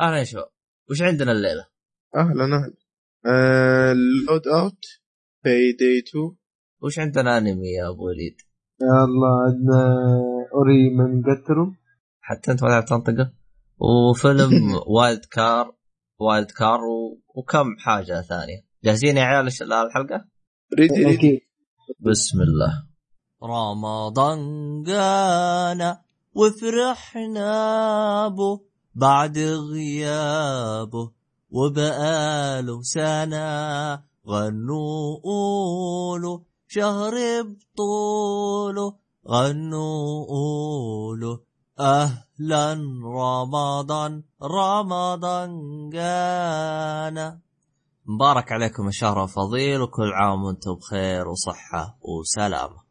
أهلا يا شباب. وش عندنا الليلة؟ أهلا أهلا. آه، Loadout Payday 2 وش عندنا أنمي يا أبو وليد؟ يلا عندنا Ore Monogatari حتى أنت ما تعرف تنطقه. وفيلم Wild Card Wild Card و... وكم حاجة ثانية. جاهزين يا عيال الحلقة؟ ready ready أكيد بسم الله. رمضان جانا وفرحنا به بعد غيابه وبقاله سنة غنوا قولوا شهر بطوله غنوا قولوا أهلا رمضان رمضان جانا مبارك عليكم الشهر الفضيل وكل عام وأنتم بخير وصحة وسلامة.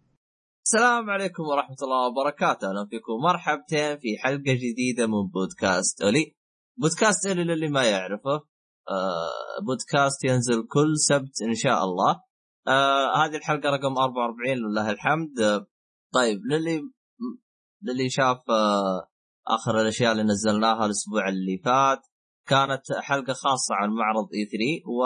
السلام عليكم ورحمة الله وبركاته. أهلا فيكم. مرحبتين في حلقة جديدة من بودكاست أولي. بودكاست أولي للي ما يعرفه. آه بودكاست ينزل كل سبت إن شاء الله. آه هذه الحلقة رقم 44 لله الحمد. آه طيب للي للي شاف آه آخر الأشياء اللي نزلناها الأسبوع اللي فات كانت حلقة خاصة عن معرض إي 3 و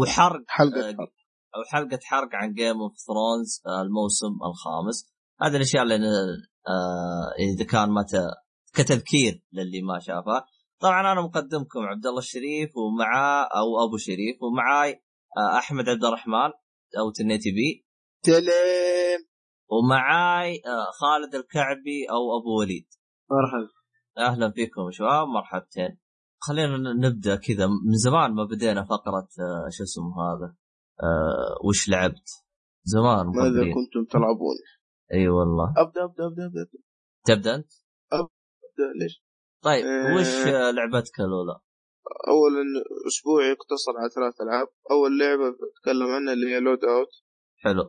وحرق حلقة آه، حلقة. أو حلقة حرق عن Game of Thrones الموسم الخامس. هذه الأشياء اللي آه إذا كان ت- كتذكير للي ما شافها. طبعا أنا مقدمكم عبد الله الشريف ومعاه أو أبو شريف ومعاي آه أحمد عبد الرحمن أو تنيتي بي تلين ومعاي آه خالد الكعبي أو أبو وليد. مرحبا. أهلا فيكم شباب مرحبتين. خلينا نبدأ كذا. من زمان ما بدينا فقرة آه شو اسمه هذا؟ آه وش لعبت زمان ماذا. كنتم تلعبون أي والله أبدأ أبدأ أبدأ أبدأ. تبدأ أنت؟ أبدأ. ليش؟ طيب آه. وش آه، لعبتك الاولى؟ اولا أسبوعي يقتصر على ثلاث ألعاب أول لعبة بتكلم عنها اللي هي Loadout حلو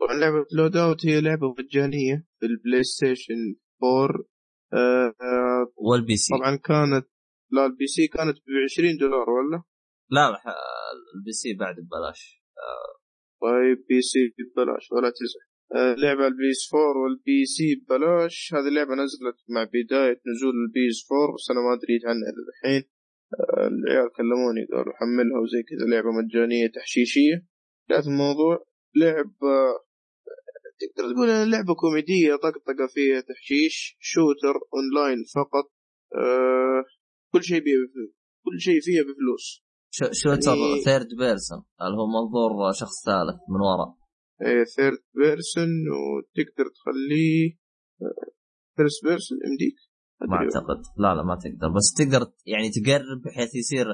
طبعا لعبة Loadout هي لعبة مجانية في البلاي ستيشن 4 آه، آه، وال PC طبعا كانت لا ال PC كانت ب 20 دولار ولا؟ لا لا، ال PC بعد ببلاش طيب PC ببلاش ولا تزعل آه، لعبة ال PS 4 وال PC ببلاش هذه اللعبة نزلت مع بداية نزول ال PS 4 بس أنا ما أدري عنها للحين آه، العيال كلموني قالوا حملها وزي كذا لعبة مجانية تحشيشية جات الموضوع لعبة تقدر تقول انها لعبة كوميدية طقطقة فيها تحشيش shooter online فقط آه كل شيء كل شيء فيها بفلوس shooter يعني- third person اللي هو منظور شخص ثالث من ورا؟ third person وتقدر تخليه first person يمديك ما. أعتقد. لا لا ما تقدر. بس تقدر يعني تقرب بحيث يصير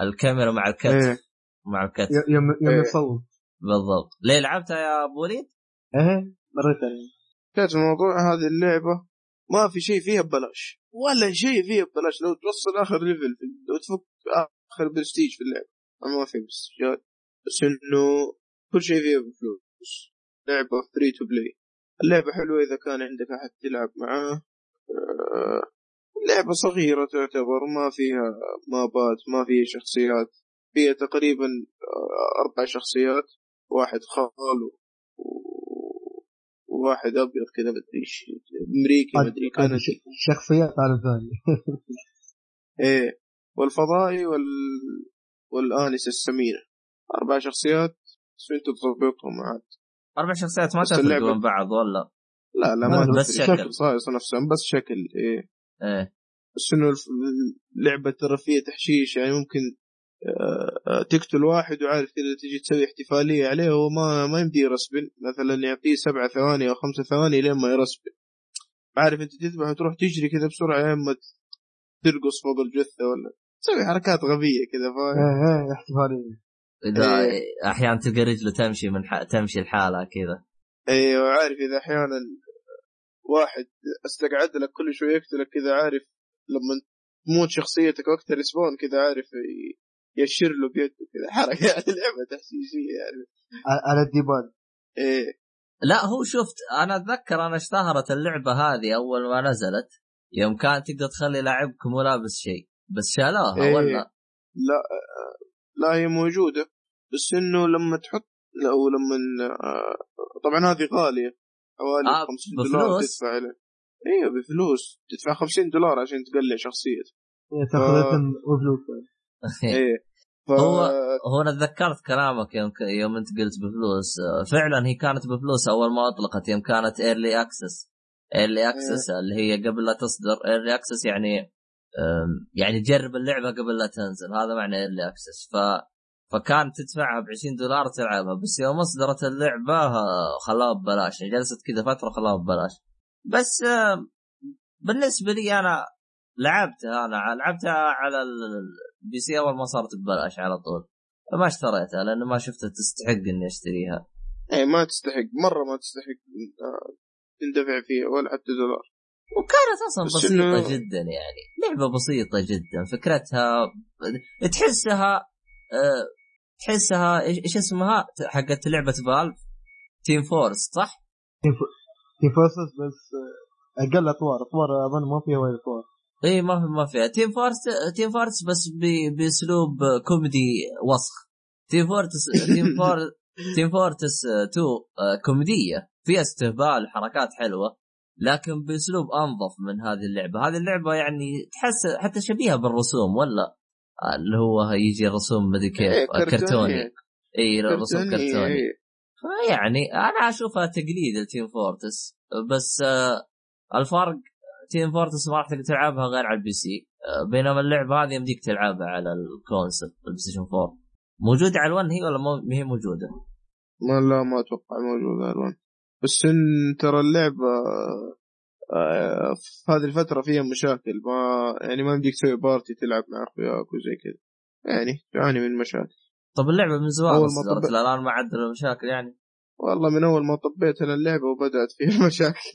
الكاميرا مع الكتف إيه. مع الكتف يوم يوم إيه. يصوت بالضبط. ليه لعبتها يا أبو وليد؟ إيه مريت عليه. كانت الموضوع هذه اللعبة؟ ما في شيء فيها ببلاش. ولا شيء فيها ببلاش. لو توصل آخر level لو تفك اخر برستيج في اللعبة. ما في برستيجات بس إنه كل شيء فيها بفلوس. لعبة free to play اللعبة حلوة إذا كان عندك أحد تلعب معاه. آه، لعبة صغيرة تعتبر ما فيها مابات ما فيها شخصيات. فيها تقريبا آه، أربع شخصيات. واحد خال و- وواحد أبيض كذا مدري إيش. أمريكي مدري ش- شخصيات عالم ثاني. إيه. والفضائي وال والآنسة السمينة. أربع شخصيات بس أنت تضبطهم عاد. أربع شخصيات ما بس تفرق اللعبة- من بعض ولا لا لا ما بس. شكل. صايصة نفسهم بس شكل إيه. إيه. بس اللعبة ترى فيها تحشيش يعني ممكن آه، تقتل واحد وعارف كذا تجي تسوي احتفالية عليه وهو ما ما يمدي يرسبن. مثلا يعطيه سبعة ثواني أو خمسة ثواني لين ما يرسبن. عارف أنت تذبح وتروح تجري كذا بسرعة لين ما ترقص فوق الجثة ولا تسوي حركات غبية كذا فاهم؟ إيه إيه إحتفالية. إذا إيه. أحيانا تلقى رجلة تمشي من ح... تمشي لحالها كذا. أيوه عارف إذا أحيانا واحد أستقعد لك كل شوي يقتلك كذا عارف لما تموت شخصيتك وقت الريسبون كذا عارف ي- يشير له بيده كذا. حركة يعني لعبة تحشيشيه يعني. على الديبان. إيه. لا هو شفت أنا أتذكر أنا اشتهرت اللعبة هذه أول ما نزلت يوم كان تقدر تخلي لاعبك مو لابس شيء. بس شالوها إيه. ولا لا لا هي موجودة. بس إنه لما تحط أو لما آه، طبعا هذه غالية. حوالي آه، 50 دولار بفلوس؟ تدفع عليه أيوه بفلوس. تدفع 50 دولار عشان تقلع شخصيتك تاخذ اسم وفلوس إيه ف... هو هو أنا تذكرت كلامك يوم يوم أنت قلت بفلوس. آه، فعلا هي كانت بفلوس أول ما أطلقت. يوم كانت early access early access اللي هي قبل لا تصدر. early access يعني يعني تجرب اللعبة قبل لا تنزل. هذا معنى early access ف فكان تدفعها ب 20 دولار تلعبها بس يوم اصدرت اللعبة خلاها ببلاش. يعني جلست كذا فترة خلاها ببلاش. بس بالنسبة لي أنا لعبتها أنا لعبتها على ال PC أول ما صارت ببلاش على طول. فما اشتريتها لأنه ما شفتها تستحق إني أشتريها. إيه ما تستحق. مرة ما تستحق آه، تندفع فيها ولا حتى دولار. وكانت أصلا بس بسيطة إنه- جدا يعني. لعبة بسيطة جدا. فكرتها تحسها آه، تحسها إيش إيش اسمها؟ حقت لعبة Valve؟ Team Fortress صح؟ Team Fortress بس آه، أقل أطوار. أطوار أظن ما فيها وايد أطوار. إي ما في ما فيها. Team Fortress Team Fortress بس ب- بأسلوب كوميدي وسخ. Team Fortress Team For Team Fortress 2 آه، كوميدية. فيها استهبال وحركات حلوة. لكن باسلوب انظف من هذه اللعبة. هذه اللعبة يعني تحس حتى شبيهة بالرسوم ولا؟ اللي هو يجي رسوم مدري كيف إيه، كرتوني. إي رسوم كرتوني، إيه. فيعني أنا أشوفها تقليد ال Team Fortress. بس آه، الفرق Team Fortress ما راح تقدر تلعبها غير على ال PC. آه، بينما اللعبة هذه يمديك تلعبها على ال console ال PlayStation 4 موجودة على ال One هي ولا ما هي موجودة؟ ما لا ما أتوقع موجود ال One. بس ان ترى اللعبة آه، في هذه الفترة فيها مشاكل ما يعني ما يمديك تسوي party تلعب مع أخوياك وزي كذا. يعني تعاني من مشاكل. طب اللعبة من زمان أول ما طبق- الآن ما عدلوا المشاكل يعني. والله من أول ما طبيت أنا اللعبة وبدأت فيها مشاكل.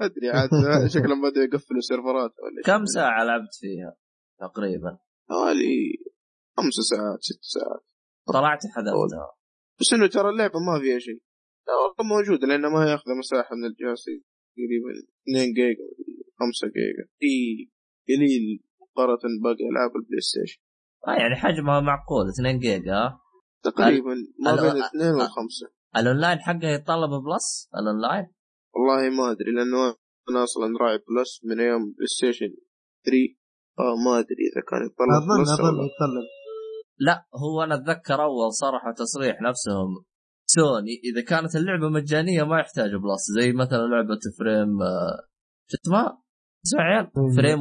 ما أدري عاد شكلهم بدأوا يقفلوا سيرفرات ولا. كم ساعة لعبت فيها تقريبا؟ حوالي خمس ساعات ست ساعات. طلعت وحذفتها بس إنه ترى اللعبة ما فيها شيء. لا والله موجوده لانها ما يأخذ مساحة من الجهاز تقريبا 2 جيجا مدري 5 جيجا. فقليل مقارنة باقي ألعاب ال PlayStation. آه يعني حجمها معقول 2 جيجا. تقريبا ما بين ال- الاثنين والخمسه الأونلاين حقها يتطلب Plus؟ ال online؟ والله ما أدري لأنه أنا أصلا راعي Plus من أيام PlayStation 3 آه ما أدري إذا كان اظن Plus أظن ولا يتطلب. لا هو أنا أتذكر أول صرحوا تصريح نفسهم سوني إذا كانت اللعبة مجانية ما يحتاج Plus. زي مثلا لعبة frame آه، شو اسمها؟ اسمها عيال. frame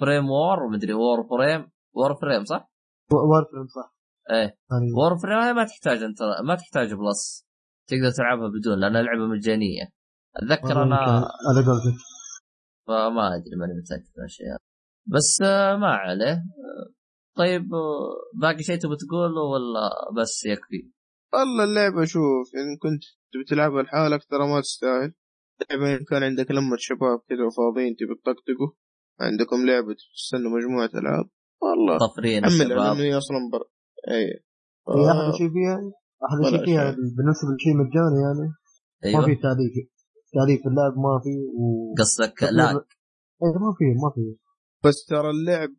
frame war مدري Warframe Warframe صح؟ Warframe صح. إيه. يعني Warframe ما تحتاج أنت ما تحتاج Plus. تقدر تلعبها بدون لانها لعبه مجانية. أتذكر والله أنا على قولتك. فما أدري ماني متأكد من الاشياء بس آه، ما عليه. آه، طيب آه، باقي شيء تبغى تقوله ولا بس يكفي؟ والله اللعبة شوف إن كنت بتلعبها لحالك ترى ما تستاهل. لعبة إن كان عندك لمة شباب كذا فاضيين تبي تطقطقوا عندكم لعبة تستنوا مجموعة ألعاب والله طفرين الشباب. هي أصلا بر أي. هي أحلى شيء فيها ولا شيء فيها شيء. بالنسبة لشيء مجاني يعني ما في تعليق تعليق في اللعب ما في و قصدك لا إيه ما في ما في. بس ترى اللعبة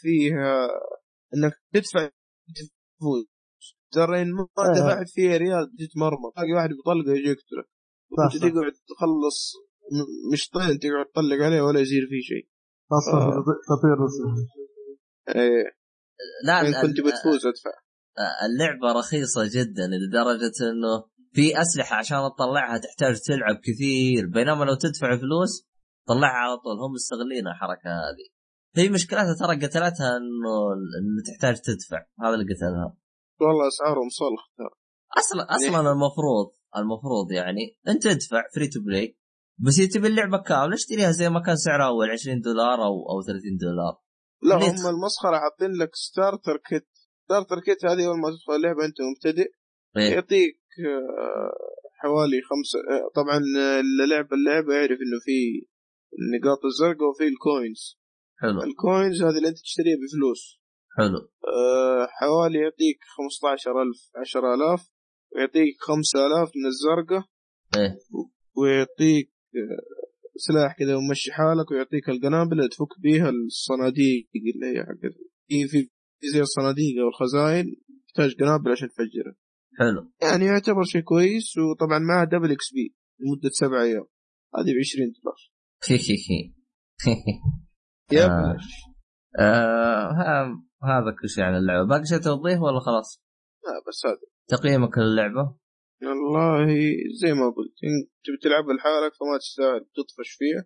فيها إنك تدفع تفوز. ترى إن ما آه. دفعت فيها ريال تتمرمط تلاقي واحد بيطلقه يجي يقتلك صح، وأنت صح. تقعد تخلص مشطين تقعد تطلق عليه ولا يصير فيه شيء. خاصه آه. الرسم إيه. لا إن كنت بتفوز ادفع. اللعبة رخيصة جدا لدرجة إنه في أسلحة عشان تطلعها تحتاج تلعب كثير. بينما لو تدفع فلوس طلعها على طول. هم مستغلين الحركة هذه. هي مشكلتها ترى قتلتها إنه انه تحتاج تدفع. هذا اللي قتلها. والله أسعارهم صلخ ترى أصلا أصلا المفروض المفروض يعني أنت تدفع free to play بس إذا تبي اللعبة كاملة اشتريها زي ما كان سعرها اول 20 دولار أو أو 30 دولار؟ لا هم المسخرة حاطين لك starter kit starter kit هذه أول ما تدخل اللعبة أنت مبتدئ. إيه. يعطيك آه، حوالي خمسة آه، طبعا آه، اللي لعب اللعبة يعرف إنه في النقاط الزرقاء وفي ال coins حلو. ال coins هذه اللي أنت تشتريها بفلوس. حلو. آه، حوالي يعطيك 15000 10000 ويعطيك 5000 من الزرقاء إيه. ويعطيك آه، سلاح كذا ومشي حالك ويعطيك القنابل اللي تفك بيها الصناديق اللي هي حقت في زي الصناديق أو الخزاين تحتاج قنابل عشان تفجرها حلو. يعني يعتبر شيء كويس وطبعا معه double XP لمدة سبع أيام. هذه ب 20 دولار. يا آه. بلاش. آه ها- هذا كل شيء عن اللعبة. باقي شيء توضيح ولا خلاص؟ لا بس هذا. تقييمك للعبة؟ والله زي ما قلت إن تبي تلعبها لحالك فما تستاهل تطفش فيها.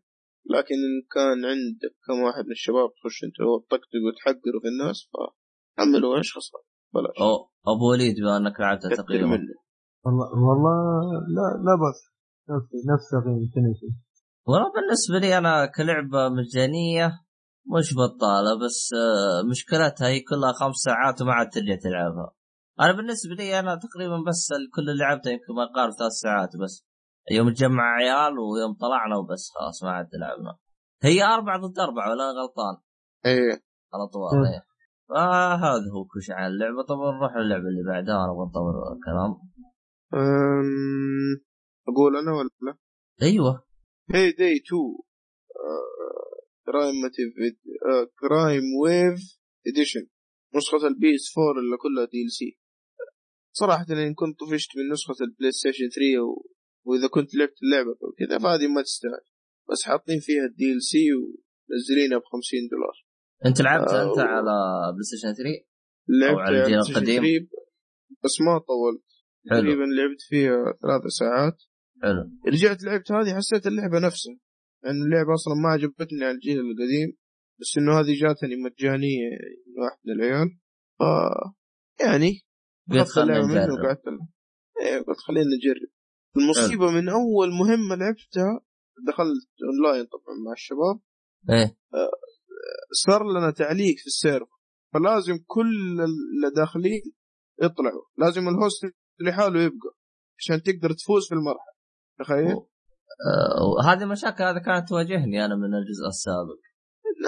لكن إن كان عندك كم واحد من الشباب تخش أنت وتطقطق وتحقروا في الناس فحملوا إيش خسارة بلاش. أو أبو وليد بما أنك لعبتها تقييمك منه والله والله لا لا بس نفس نفس تقييم والله بالنسبة لي أنا كلعبة مجانية مش بطالة بس آه، مشكلتها هي كلها خمس ساعات وما عاد ترجع تلعبها. أنا بالنسبة لي أنا تقريبا بس كل اللي لعبته يمكن ما يقارب ثلاث ساعات بس. يوم تجمع عيال ويوم طلعنا وبس خلاص ما عاد لعبنا هي أربعة ضد أربعة ولا غلطان؟ إيه. على طول. إيه. فهذا هو كل شيء عن اللعبة. طبعا نروح للعبة اللي بعدها أنا بنطور الكلام. أم... أقول أنا ولا؟ أيوه. هي داي 2 كرايم Crime Wave Edition نسخة ال PS 4 اللي كلها DLC صراحة إن كنت طفشت من نسخة ال PlayStation 3 و... وإذا كنت لعبت اللعبة وكذا فهذه ما تستاهل. بس حاطين فيها ال DLC ومنزلينها ب 50 دولار. أنت لعبتها آه، أنت و- على بلاي ستيشن 3 لعبت على الجيل القديم؟ 3 بس ما طولت. تقريبا لعبت فيها ثلاث ساعات. حلو. رجعت لعبت هذه حسيت اللعبة نفسها. لأن اللعبة أصلا ما عجبتني على الجيل القديم بس إنه هذه جاتني مجانية من واحد من العيال. ف يعني قلت أخذت اللعبة منه نجرب. وقعدت. إيه قلت خلينا نجرب. المصيبة من أول مهمة لعبتها دخلت أونلاين طبعا مع الشباب. إيه. صار لنا تعليق في ال server. فلازم كل اللي داخلين يطلعوا. لازم ال host لحاله يبقى عشان تقدر تفوز في المرحلة. تخيل؟ آه هذه المشاكل هذه كانت تواجهني أنا من الجزء السابق.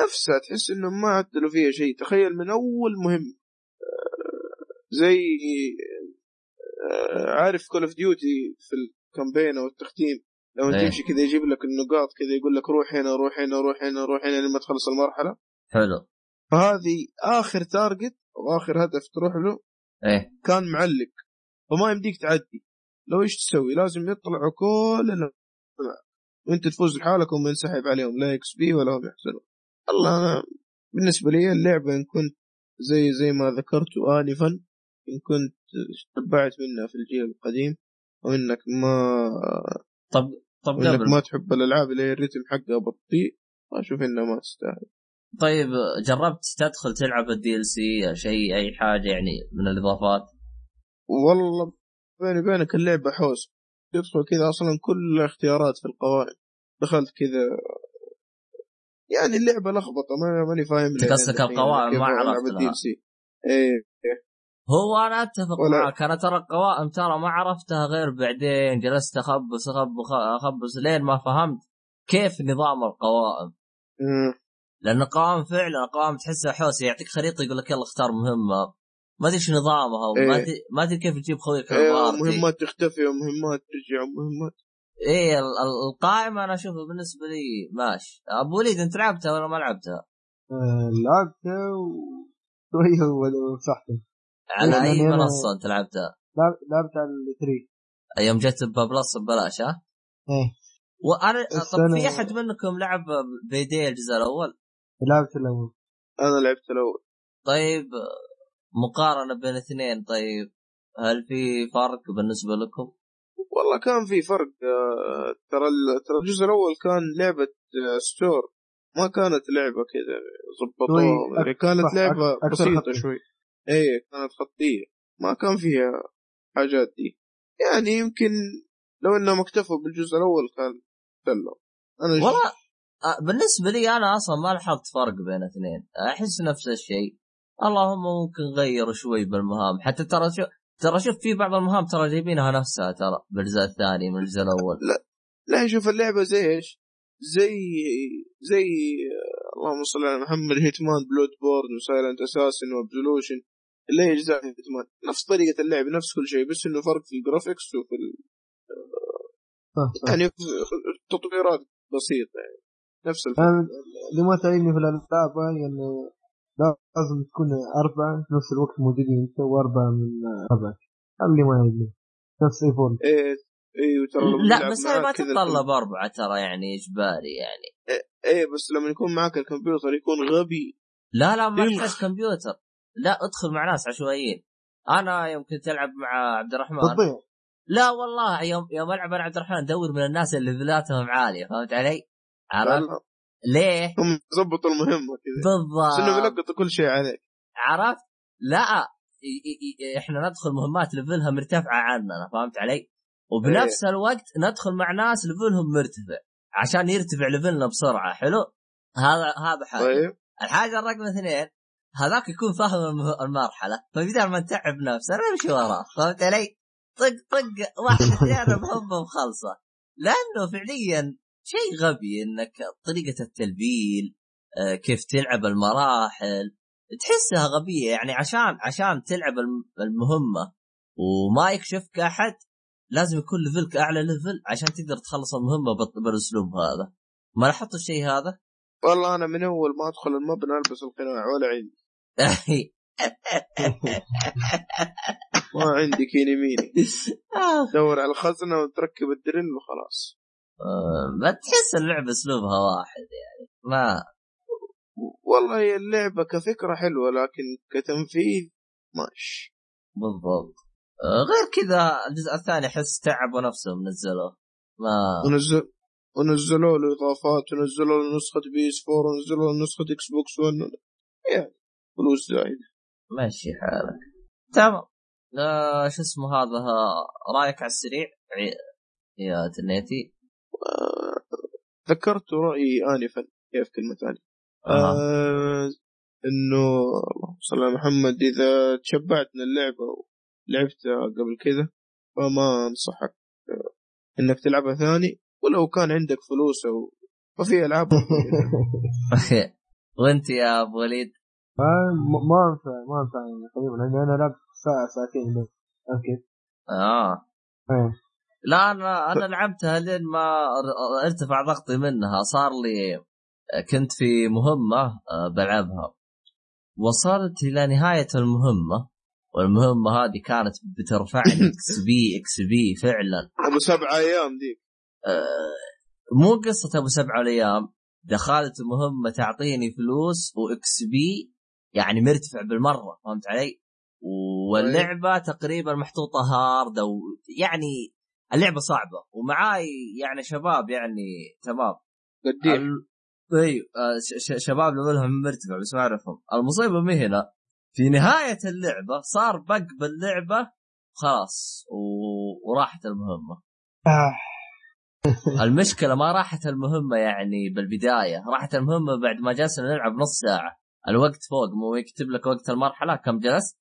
نفسها تحس انهم ما عدلوا فيها شيء. تخيل من أول مهمة زي آه، عارف Call of Duty في ال campaign أو التختيم؟ لما إيه. تمشي كذا يجيب لك النقاط كذا يقول لك روح هنا روح هنا روح هنا روح هنا لما تخلص المرحلة. حلو. فهذه آخر target أو اخر هدف تروح له إيه. كان معلق فما يمديك تعدي. لو إيش تسوي؟ لازم يطلعوا كل. وانت تفوز لحالك وهم ينسحب عليهم لا XP ولا هم يحزنون. الله أنا بالنسبة لي اللعبة إن كنت زي زي ما ذكرت انفا إن كنت تعبت منها في الجيل القديم وانك ما طب طب وانك قبل. ما تحب الألعاب اللي هي ال rhythm حقها بطيء أشوف إنها ما تستاهل. طيب جربت تدخل تلعب ال DLC شيء أي حاجة يعني من الإضافات؟ والله بيني وبينك اللعبة حوس تدخل كذا أصلا كل الاختيارات في القوائم. دخلت كذا. يعني اللعبة لخبطة ما ماني فاهم ليه قصدك القوائم ما ألعب عرفت ال DLC. إيه. هو أنا أتفق ولا- معك. أنا ترى القوائم ترى ما عرفتها غير بعدين. جلست أخبص أخبص أخبص لين ما فهمت كيف نظام القوائم. مم. لأن القوائم فعلا القوائم تحسها حوسة يعطيك خريطة يقول لك يلا اختار مهمة. ما أدري إيش نظامها وما إيه. ادري ما أدري كيف تجيب خويك إيه مهمات تختفي ومهمات ترجع ومهمات إيه ال- ال- القائمة أنا أشوفها بالنسبة لي ماشي أبو وليد أنت لعبتها ولا ما لعبتها؟ آه، لعبته وشويه ومسحته على يعني أي منصة أنت لعبتها؟ لعب- لعبت على الثري يوم جت ب Plus ببلاش ها؟ إيه وأنا طب في أحد منكم لعب Payday الجزء الأول؟ لعبت الأول أنا لعبت الأول طيب مقارنة بين اثنين طيب هل في فرق بالنسبة لكم؟ والله كان في فرق آه، ترى ترى الجزء الأول كان لعبة آه، store ما كانت لعبة كذا ظبطوها يعني كانت لعبة بسيطة. شوي. إيه كانت خطية. ما كان فيها حاجات دي. يعني يمكن لو إنهم اكتفوا بالجزء الأول كان سلم أنا والله آه، بالنسبة لي أنا أصلا ما لاحظت فرق بين اثنين. أحس نفس الشيء. اللهم ممكن غيروا شوي بالمهام. حتى ترى شو ترى شوف في بعض المهام ترى جايبينها نفسها ترى. بالجزء الثاني من الجزء الأول. لا. شوف اللعبة زي إيش؟ زي زي آه، اللهم صل على محمد Hitman Bloodborne و Silent Assassin و Absolution. اللي هي اجزاء Hitman. نفس طريقة اللعب نفس كل شيء بس إنه فرق في ال graphics وفي ال... صح صح يعني في تطويرات بسيطة يعني. نفس الفرق اللي ما تعجبني في الألعاب هاي انه لازم تكون أربعة في نفس الوقت موجودين أنت وأربعة من هذا اللي ما يعجبني نفس ايفون إيه إيه ترى لا بس هي ما تتطلب أربعة ترى يعني إجباري يعني. إيه بس لما يكون معك الكمبيوتر يكون غبي. لا لا ما. تحتاج كمبيوتر. لا ادخل مع ناس عشوائيين. أنا يوم كنت ألعب مع عبد الرحمن. تضيع لا والله يوم يوم ألعب أنا عبد الرحمن ادور من الناس اللي ليفلاتهم عالية فهمت علي؟ عرفت؟ ليه؟ هم ظبطوا المهمه كذا بالضبط بيلقطوا كل شيء عليك عرفت؟ لا إحنا ندخل مهمات ليفلها مرتفعه عننا فهمت علي؟ وبنفس الوقت ندخل مع ناس ليفلهم مرتفع عشان يرتفع ليفلنا بسرعة حلو؟ هذا هذا حاجة طيب الحاجة الرقم اثنين هذاك يكون فاهم المرحلة فبدال ما نتعب نفسنا نمشي وراه فهمت علي؟ طق طق واحد اثنين مهمه مخلصة لأنه فعليا شيء غبي إنك طريقة التلبيل آه، كيف تلعب المراحل تحسها غبية. يعني عشان عشان تلعب الم- المهمة وما يكشفك أحد لازم يكون level ك أعلى level عشان تقدر تخلص المهمة بال- بالأسلوب هذا. ما لاحظت الشيء هذا؟ والله أنا من أول ما أدخل المبنى ألبس القناع ولا عندي. ما عندي كيني ميني. آه، دور على الخزنة وتركب ال drill وخلاص. تحس اللعبة أسلوبها واحد يعني. ما والله هي اللعبة كفكرة حلوة لكن كتنفيذ ماشي بالضبط. آه، غير كذا الجزء الثاني أحس تعبوا نفسهم نزلوه ما ونزل ونزلوا له إضافات ونزلوا له نسخة PS 4 ونزلوا له نسخة Xbox 1 يعني فلوس زايدة. ماشي حالك. تمام. آه شو اسمه هذا؟ رأيك على السريع؟ يا تنيتي. آه، ذكرت رأيي انفا كيف كلمة ثانية آه. آه إنه اللهم صل على محمد إذا تشبعت من اللعبة ولعبتها قبل كذا فما أنصحك آه، إنك تلعبها ثاني ولو كان عندك فلوس أو ففي ألعاب وأنت يا أبو وليد ما ما أنفع ما أنفع تقريبا لاني أنا لعبت ساعة ساعتين بس كيف؟ آه إيه. لا أنا أنا لعبتها لين ما ار- ارتفع ضغطي منها. صار لي كنت في مهمة آه، بلعبها. وصلت إلى نهاية المهمة. والمهمة هذه كانت بترفعني. XP XP فعلا. أبو سبع أيام دي آه، مو قصة أبو سبع الأيام دخلت مهمه تعطيني فلوس و XP. يعني مرتفع بالمرة فهمت علي؟ واللعبة تقريبا محطوطة hard أو يعني اللعبة صعبة ومعاي يعني شباب يعني تمام. أيوه ش- ش- شباب ليفلهم مرتفع بس ما أعرفهم. المصيبة مي هنا. في نهاية اللعبة صار بق باللعبة خلاص و... وراحت المهمة. آه. المشكلة ما راحت المهمة يعني بالبداية راحت المهمة بعد ما جلسنا نلعب نص ساعة. الوقت فوق مو يكتب لك وقت المرحلة كم جلست؟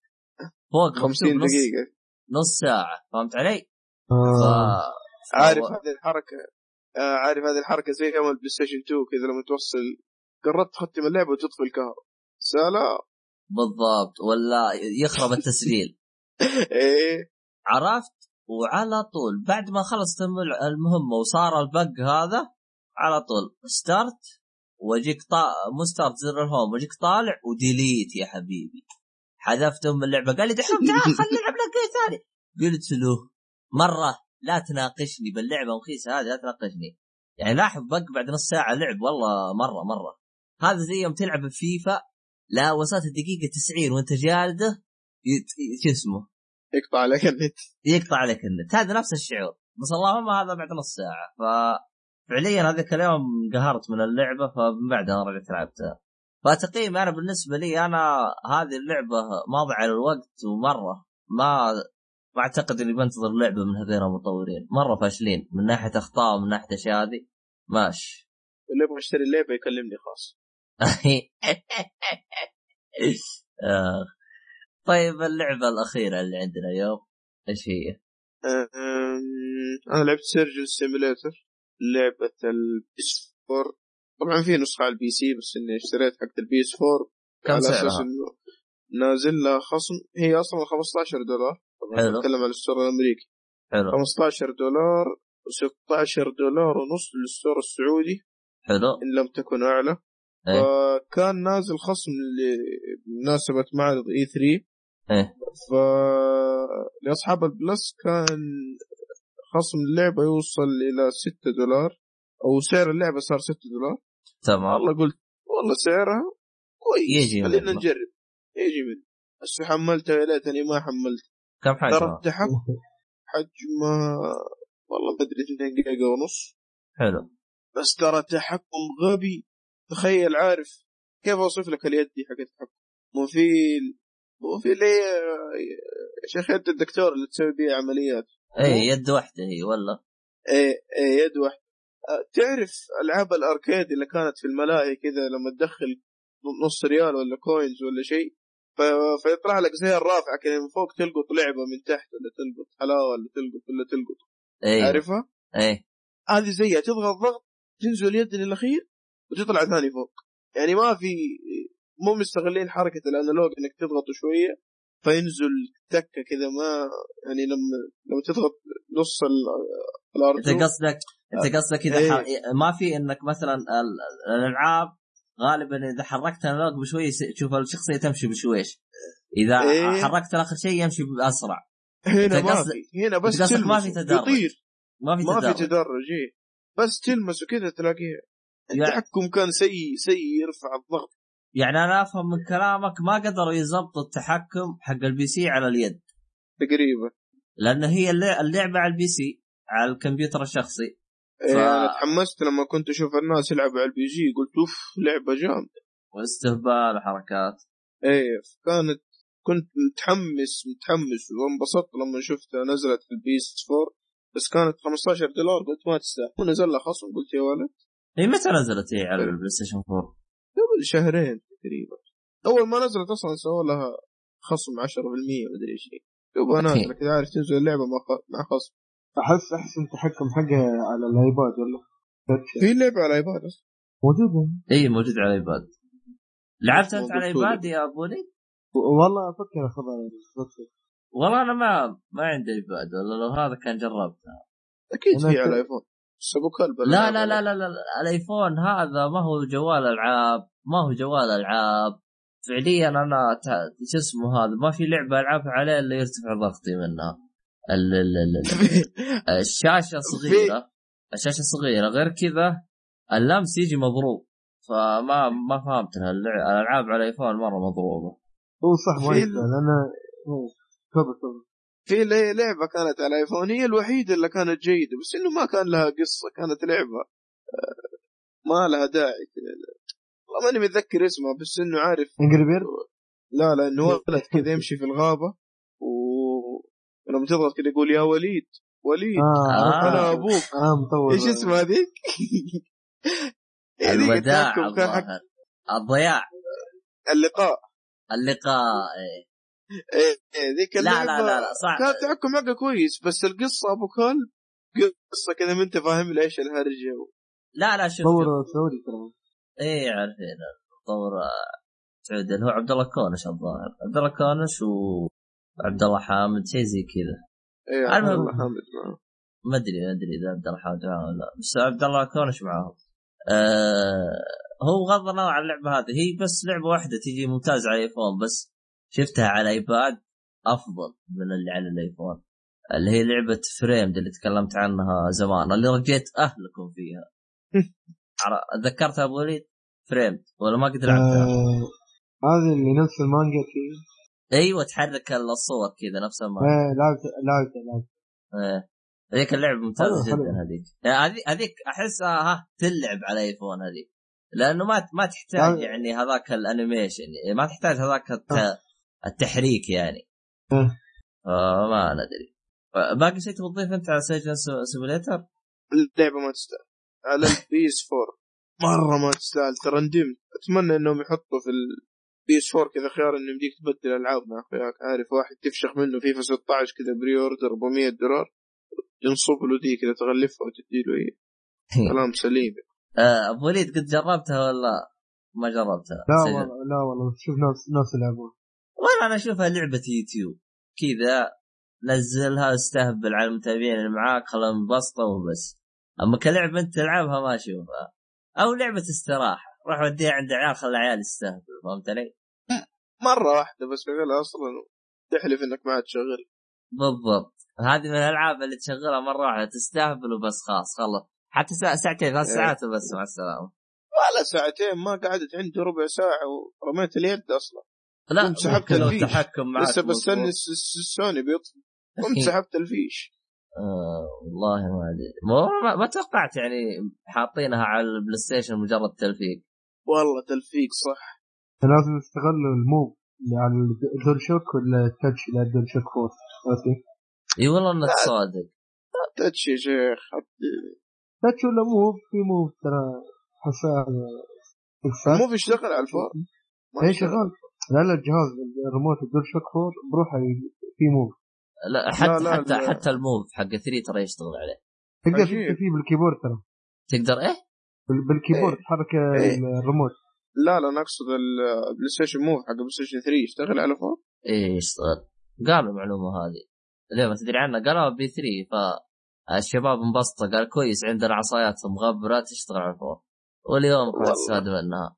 فوق 50 مكتوب نص, دقيقة. نص ساعة فهمت علي؟ آه. عارف هذه الحركة. آه عارف هذه الحركة زي يوم ال PlayStation 2 كذا لما توصل. قررت تختم اللعبة وتطفي الكهرباء. سلام. بالضبط. ولا يخرب التسجيل. إيه. عرفت؟ وعلى طول. بعد ما خلصت الم- المهمة وصار ال bug هذا على طول. start واجيك طا... مو start زر ال home واجيك طالع و delete يا حبيبي. حذفتهم من اللعبة. قال لي دحين تعال خلينا نلعب لك ثاني. قلت له مرة لا تناقشني باللعبة مخيسه هذه لا تناقشني. يعني لاحظ بق بعد نص ساعة لعب والله مرة مرة. هذا زي يوم تلعب بفيفا لا وصلت الدقيقة 90 وانت جالده شو اسمه؟ يقطع عليك النت. يقطع عليك النت. هذا نفس الشعور. بس اللهم هذا بعد نص ساعة. ففعليا هذاك اليوم انقهرت من اللعبة فمن بعدها أنا رجعت لعبتها. فتقييم أنا بالنسبة لي أنا هذه اللعبة ماضي على الوقت ومرة. ما ما اعتقد اني بنتظر لعبة من هذين المطورين. مرة فاشلين. من ناحية أخطاء ومن ناحية اشياء هذه. ماشي اللي يبغى يشتري اللعبة يكلمني خاص آه. طيب اللعبة الأخيرة اللي عندنا اليوم إيش هي؟ أم، أنا لعبت Surgeon Simulator لعبة ال PS 4 طبعا في نسخة على ال PC بس إني اشتريت حق ال PS 4 كم على أساس سعرها؟ إنه نازل لها خصم. هي أصلا 15 دولار. حلو. أتكلم عن ال store الأمريكي. حلو. 15 دولار و16 دولار ونص لل store السعودي. حلو. إن لم تكن أعلى. إيه. فكان نازل خصم لمناسبة معرض E 3 إيه. ف لأصحاب البلس كان خصم اللعبة يوصل إلى 6 دولار أو سعر اللعبة صار 6 دولار. تمام. والله قلت والله سعرها كويس. يجي خلينا. نجرب. يجي منه بس حملته يا ليتني ما حملت كم ترى حجمه؟ التحكم حجمه والله ما أدري 2 جيجا ونص. حلو. بس ترى تحكم غبي. تخيل عارف كيف أوصف لك اليد دي حق التحكم مو في مو في يا شيخ يد الدكتور اللي تسوي بيها عمليات. اي يد واحدة هي ولا إيه إيه يد واحدة. أه، تعرف ألعاب ال arcade اللي كانت في الملاهي كذا لما تدخل نص ريال ولا coins ولا شيء؟ فيطلع لك زي الرافعه كذا من فوق تلقط لعبة من تحت ولا تلقط حلاوة ولا تلقط ولا تلقط. اي عارفها؟ اي هذه زيها تضغط ضغط تنزل اليد للأخير وتطلع ثاني فوق. يعني ما في مو مستغلين حركة الأنالوج إنك تضغط شوية فينزل تكة كذا ما يعني لما لما تضغط نص ال- الأرض انت قصدك انت قصدك إذا إيه. ح... ما في إنك مثلا ال- الألعاب غالبا إذا حركت الانالوج بشوي تشوف الشخصيه تمشي بشويش إذا إيه. حركت الآخر شيء يمشي بأسرع. هنا ما في هنا بس قصدك ما في تدرج. يطير. ما في ما في تدرج. تدرج إيه. بس تلمسه كذا تلاقيه يعني, التحكم كان سيء سيء يرفع الضغط. يعني أنا أفهم من كلامك ما قدروا يضبطوا التحكم حق ال PC على اليد. تقريبا. لأن هي اللع- اللعبة على ال PC على الكمبيوتر الشخصي. إيه، ف- أنا تحمست لما كنت أشوف الناس يلعبوا على ال PC. قلت أوف لعبة جامدة. واستهبال وحركات. إيه كانت كنت متحمس متحمس وانبسطت لما شفتها نزلت في ال PS 4 بس كانت 15 دولار. قلت ما تستاهل. ونزل لها خصم؟ قلت يا ولد. هي متى نزلت هي على ال PlayStation 4 قبل شهرين تقريبا. أول ما نزلت أصلا سووا لها خصم 10% مدري إيش دوبها نازله كذا عارف تنزل اللعبة مع خصم. احس احسن تحكم حقها على ال iPad ولا. في لعبة على iPad أصلا. موجوده إي موجود على ال iPad. لعبت أنت على طول. iPad يا أبو علي؟ والله أفكر اخذها. والله أنا ما ما عندي آيباد ولا لو هذا كان جربتها أكيد في على ايفون بس أبو كلب لا لا لا لا لا. الآيفون هذا ما هو جوال ألعاب ما هو جوال ألعاب. فعليا أنا ت- شو اسمه هذا ما في لعبة ألعبها عليه إلا يرتفع ضغطي منها. الشاشة صغيرة. الشاشة صغيرة. غير كذا اللمس يجي مضروب. فما ما اللع- الألعاب على الآيفون مرة مضروبة. هو صح ما في- أنا في لعبة كانت على ايفون هي الوحيدة اللي كانت جيدة بس إنه ما كان لها قصة كانت لعبة آه، ما لها داعي والله ماني متذكر اسمها بس إنه عارف. انجري لا لا انه ولد كذا يمشي في الغابة. و ولما تضغط كذا يقول يا وليد وليد آه. أنا أبوك. آه مطور إيش اسمها هذيك؟ الوداع الضياع. اللقاء. اللقاء إيه. إيه، إيه، ذيك لا لا لا لا صح كان التحكم حقه كويس بس القصة أبو كلب قصة كذا ما أنت فاهم لي إيش الهرجه لا لا شوف مطور شوف. سعودي ترى. إيه عارفين مطور آه، سعودي. اللي هو عبد الله كونش الظاهر. عبد الله كونش وعبد الله حامد شيء زي كذا. إيه عبد. الله حامد معه. ما أدري ما أدري إذا عبد الله حامد معاه ولا لا. بس عبد الله كونش معاهم آه هو بغض النظر عن اللعبة هذه هي بس لعبة واحدة تجي ممتازة على الآيفون بس شفتها على ايباد أفضل من اللي على الآيفون. اللي هي لعبة Framed اللي تكلمت عنها زمان اللي رجيت أهلكم فيها. تذكرتها أبو وليد؟ Framed ولا ما قد لعبتها؟ آه، هذه اللي نفس المانجا كذا. أيوه تحرك الصور كذا نفسها ما إيه لعبت لعبت لعبت إيه. هذيك اللعبة ممتازة. جدا هذيك. يعني هذيك هذيك احسها ها تلعب على ايفون هذيك لأنه ما ما تحتاج يعني هذاك ال animation. يعني ما تحتاج هذاك الت... التحريك يعني. إيه. فما ندري. باقي شيء تبغى تضيف أنت على Surgeon Simulator؟ اللعبة ما تستاهل. على ال PS 4 مرة ما تستاهل. ترى ندمت أتمنى إنهم يحطوا في ال PS 4 كذا خيار إنه يمديك تبدل العاب مع أخوياك عارف واحد تفشخ منه فيفا 16 كذا pre-order 400 دولار ينصب له دي كذا تغلفها وتدي له هي. كلام سليم. آه، أبو وليد قد جربتها ولا ما جربتها؟ لا. والله لا والله شوف ناس ناس يلعبون والله أنا أشوفها لعبة يوتيوب. كذا نزلها استهبل على المتابعين اللي معاك خلهم ينبسطوا وبس. أما كلعبه أنت تلعبها ما أشوفها. أو لعبة استراحة. روح وديها عند عيال خلي العيال يستهبلوا فهمت علي؟ مرة واحدة بس شغلها أصلا تحلف إنك ما عاد تشغل. بالضبط. هذه من الألعاب اللي تشغلها مرة واحدة تستهبل وبس خلاص خلص حتى ساعتين ثلاث إيه. ساعات وبس مع السلامة. ولا ساعتين ما قعدت عندي ربع ساعة ورميت اليد أصلا. لا قمت سحبت الفيش. التحكم معك لسه بستني السوني بيطفي. قمت سحبت الفيش. آه والله ما أدري. ما- ما, ما توقعت يعني حاطينها على البلاي ستيشن مجرد تلفيق. والله تلفيق صح. لازم يستغلوا ال Move اللي على ال DualShock ولا ال touch اللي على ال DualShock كيف؟ إي والله إنك صادق touch يا شيخ touch ولا Move في Move ترى حسها مو بيشتغل على ال four اي يشتغل. شغال لا لا الجهاز ال remote ال DualShock four بروحه في Move لا حتى لا، حتى لا. حتى ال Move حق 3 ترى يشتغل عليه تقدر. تكتب فيه بال keyboard ترى تقدر إيه؟ بال- بال keyboard إيه. تحرك إيه. الريموت لا لا أنا اقصد البلاي ستيشن Move حق البلاي ستيشن 3 يشتغل على four إيه يشتغل قالوا المعلومة هذه. ليه ما تدري عنها قالوها ب E3 فالشباب انبسطوا قال كويس عندنا عصايات مغبرة تشتغل على ال four واليوم راح والله. تستفاد منها.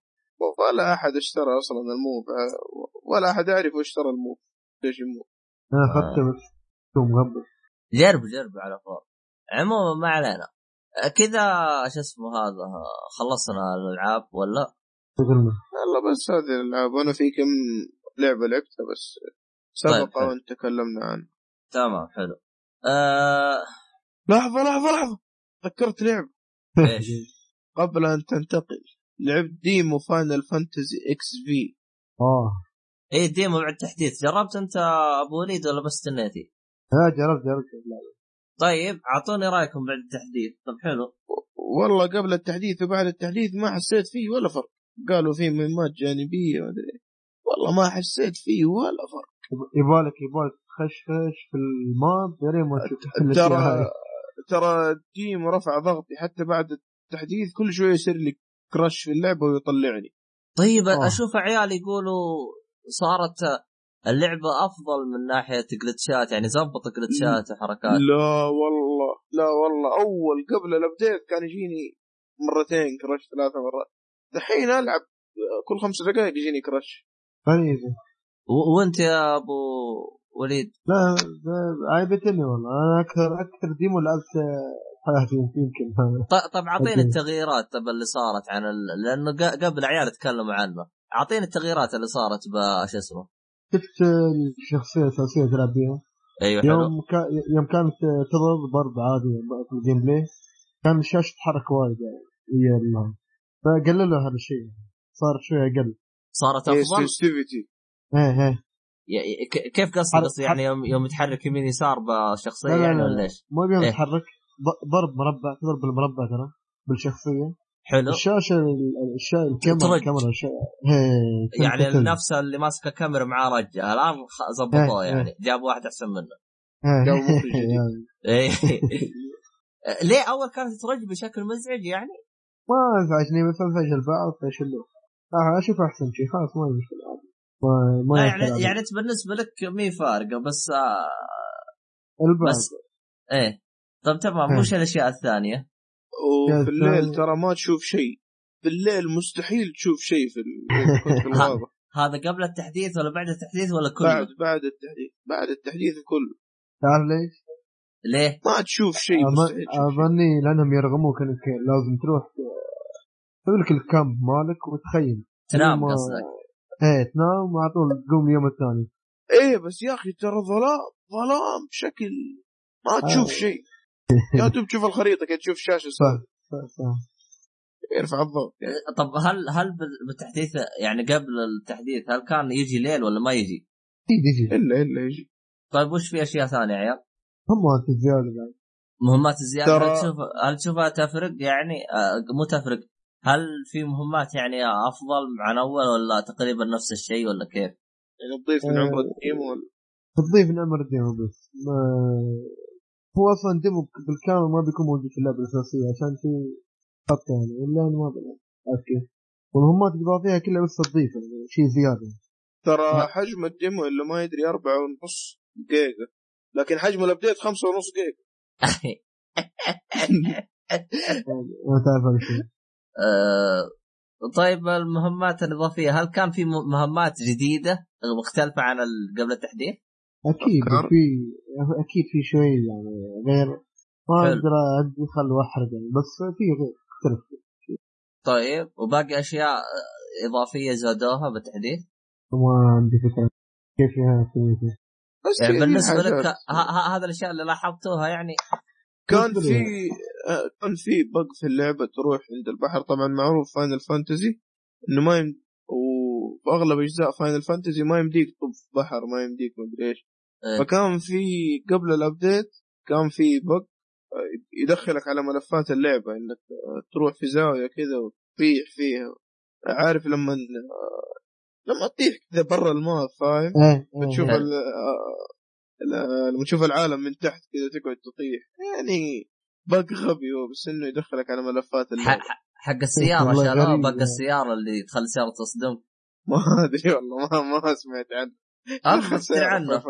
ولا أحد اشترى أصلا ال Move. ولا أحد يعرف وش اشترى ال Move ستيشن Move أنا آه. اخذته بس تو مغبر. جرب جرب على four عموما ما علينا. كذا شو اسمه هذا خلصنا الألعاب ولا؟ يلا بس هذه الألعاب. أنا في كم لعبة لعبتها بس. طيب، سبق حلو. وان تكلمنا عنها. تمام حلو. آه... لحظة لحظة لحظة. ذكرت لعبة. إيش؟ قبل أن تنتقل لعبت demo Final Fantasy XV. آه. إيه demo بعد تحديث. جربت أنت أبو وليد ولا بس استنيتي؟ لا جربت جربت. طيب أعطوني رأيكم بعد التحديث. طب حلو. والله قبل التحديث وبعد التحديث ما حسيت فيه ولا فرق. قالوا فيه مهمات جانبية ومدري والله ما حسيت فيه ولا فرق. يبالك يبالك تخشخش في ال map يا ريت ما تشوف ترى. ترى demo رفع ضغطي حتى بعد التحديث كل شوية يصير لي crash في اللعبة ويطلعني. طيب آه. أشوف عيال يقولوا صارت اللعبة أفضل من ناحية جلتشات يعني زبط جلتشات وحركات. لا والله لا والله. أول قبل ال update كان يجيني مرتين crash ثلاثة مرات. دحين ألعب كل خمس دقائق يجيني crash. و- وانت يا أبو وليد؟ لا لا، عجبتني والله. أنا أكثر أكثر demo لعبت حياتي يمكن. ط- طب اعطيني. التغييرات طب اللي صارت عن ال... لأنه ق- قبل عيال تكلموا عنه. اعطيني التغييرات اللي صارت بش اسمه؟ شفت الشخصية الأساسية تلعب بيها؟ أيوه حلو. يوم كا يوم كانت تضرب ضرب عادي في ال gameplay كان الشاشة تتحرك وايد يعني ويا فقللوا هذا الشيء صار شوي أقل صارت إيه، افضل سنسيتيفيتي إيه إيه ي- ك- كيف قصدك يعني يوم يوم تحرك يمين يسار بشخصية لا لا يعني لا. ولا إيش؟ مو بيوم إيه. تتحرك ض- ضرب مربع تضرب بالمربع ترى بالشخصية حلو الشاشة ال- الشاشة الكاميرا ترج. الكاميرا الشاشة هي يعني. نفس اللي ماسكه كاميرا معاه رجه الآن زبطوه إيه، يعني جاب واحد أحسن منه إيه. يعني إيه. ليه أول كانت ترج بشكل مزعج يعني؟ ما ازعجني بس ازعج البعض فيشلوه آه، أشوف احسن شيء خلاص ما مشكلة عادي. ما ما يعني. يعني انت بالنسبة لك مي فارقه بس آه البعض بس إيه طب تمام إيه. وش الأشياء الثانية؟ وفي الليل ترى ما تشوف شيء بالليل مستحيل تشوف شيء في ال- إذا كنت في الغابه هذا قبل التحديث ولا بعد التحديث ولا بعد كله؟ بعد التحديث بعد التحديث كله تعرف ليش؟ ليه؟ ما تشوف شيء أظن- مستحيل تشوف شيء. أظني لأنهم يرغموك إنك لازم تروح تسوي لك الكامب مالك وتخيم تنام قصدك. إيه تنام وعلى طول تقوم اليوم الثاني. إيه بس يا أخي ترى ظلام ظلام بشكل ما تشوف آه. شيء. يا دوب تشوف الخريطة كده تشوف شاشة صح صح صح. يرفع يعني. طب هل هل بالتحديث يعني قبل التحديث هل كان يجي ليل ولا ما يجي؟ أكيد يجي. إلا إلا يجي. طيب وش في أشياء ثانية يا عيال؟ هم الزيادة بعد. مهمات الزيادة ترى- هل تشوف هل تشوفها تفرق؟ يعني آه مو تفرق. هل في مهمات يعني أفضل عن أول ولا تقريبا نفس الشيء ولا كيف؟ يعني تضيف من آه. عمر الديم ولا؟ تضيف نعمر الديمو بس. ما هو أصلا demo بالكامل ما بيكون موجود في اللعبة الأساسية عشان في خط يعني. ولا أنا ما بلعب. عارف كيف؟ والمهمات اللي فيها كلها بس تضيف يعني شيء زيادة. ترى حجم ال demo اللي ما يدري أربعة ونص جيجا لكن حجم ال update خمسة ونص جيجا. ما تعرف هذا آه طيب المهمات الإضافية هل كان في مهمات جديدة مختلفة عن قبل التحديث؟ أكيد؟ في أكيد في شوي يعني غير. ما. أقدر ادخل واحرق يعني بس في غير. اختلف. طيب وباقي أشياء إضافية زادوها بالتحديث؟ ما عندي فكرة. كيف يعني بالنسبة لك هذا الأشياء اللي لاحظتوها يعني كان في آه، كان في بق في اللعبة تروح عند البحر. طبعا معروف فاينل فانتزي إنه ما يم... وفي اغلب أجزاء Final Fantasy ما يمديك تطب في بحر ما يمديك مدري إيش. إيه. فكان في قبل ال update كان في bug آه، يدخلك على ملفات اللعبة. إنك آه، تروح في زاوية كذا وتطيح فيها. عارف لما لما تطيح كذا برا ال map فاهم؟ إيه لما تشوف العالم من تحت كذا تقعد تطيح. يعني bug غبي هو بس إنه يدخلك على ملفات ح- حق السيارة والله شالوه يعني. السيارة اللي تخلي السيارة تصدم؟ ما أدري والله ما ما سمعت عنه. ادري عنه.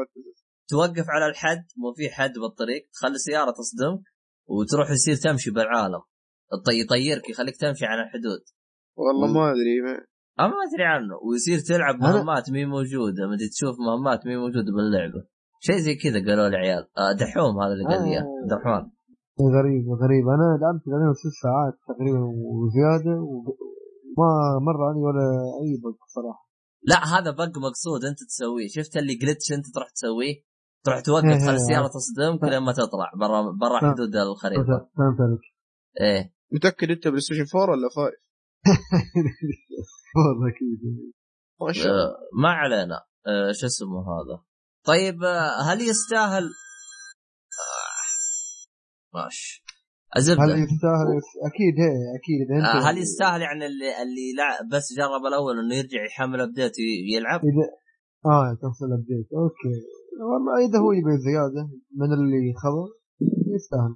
توقف على الحد مو في حد بالطريق تخلي السيارة تصدمك وتروح يصير تمشي بالعالم. يطيرك يخليك تمشي على الحدود. والله ما أدري ما- أنا ما أدري عنه. ويصير تلعب مهمات مي موجودة. مدري تشوف مهمات مي موجودة باللعبة. شيء زي كذا قالوا لي عيال آه، دحوم هذا اللي قال لي آه. عبد الرحمن غريب غريب. أنا لعبت تقريبا ست ساعات تقريبا وزيادة وما مر علي ولا أي bug صراحة. لا هذا bug مقصود أنت تسويه. شفت اللي glitch أنت تروح تسويه؟ تروح توقف إيه، تخلي إيه، السياره عارف. تصدمك لما تطلع. برا برا. حدود الخريطة. فهمت عليك إيه. متأكد أنت بلاي ستيشن 4 ولا 5 والله أكيد ما علينا. آه، شو اسمه هذا؟ طيب هل يستاهل؟ ماشي. هل الزبده يستاهل؟ أكيد هي أكيد. اذا أنت آه، هل يستاهل يعني اللي اللي لا بس جرب الأول إنه يرجع يحمل update ويلعب؟ إذا آه تحصل update okay. والله إذا هو يبي زيادة من اللي خبر يستاهل.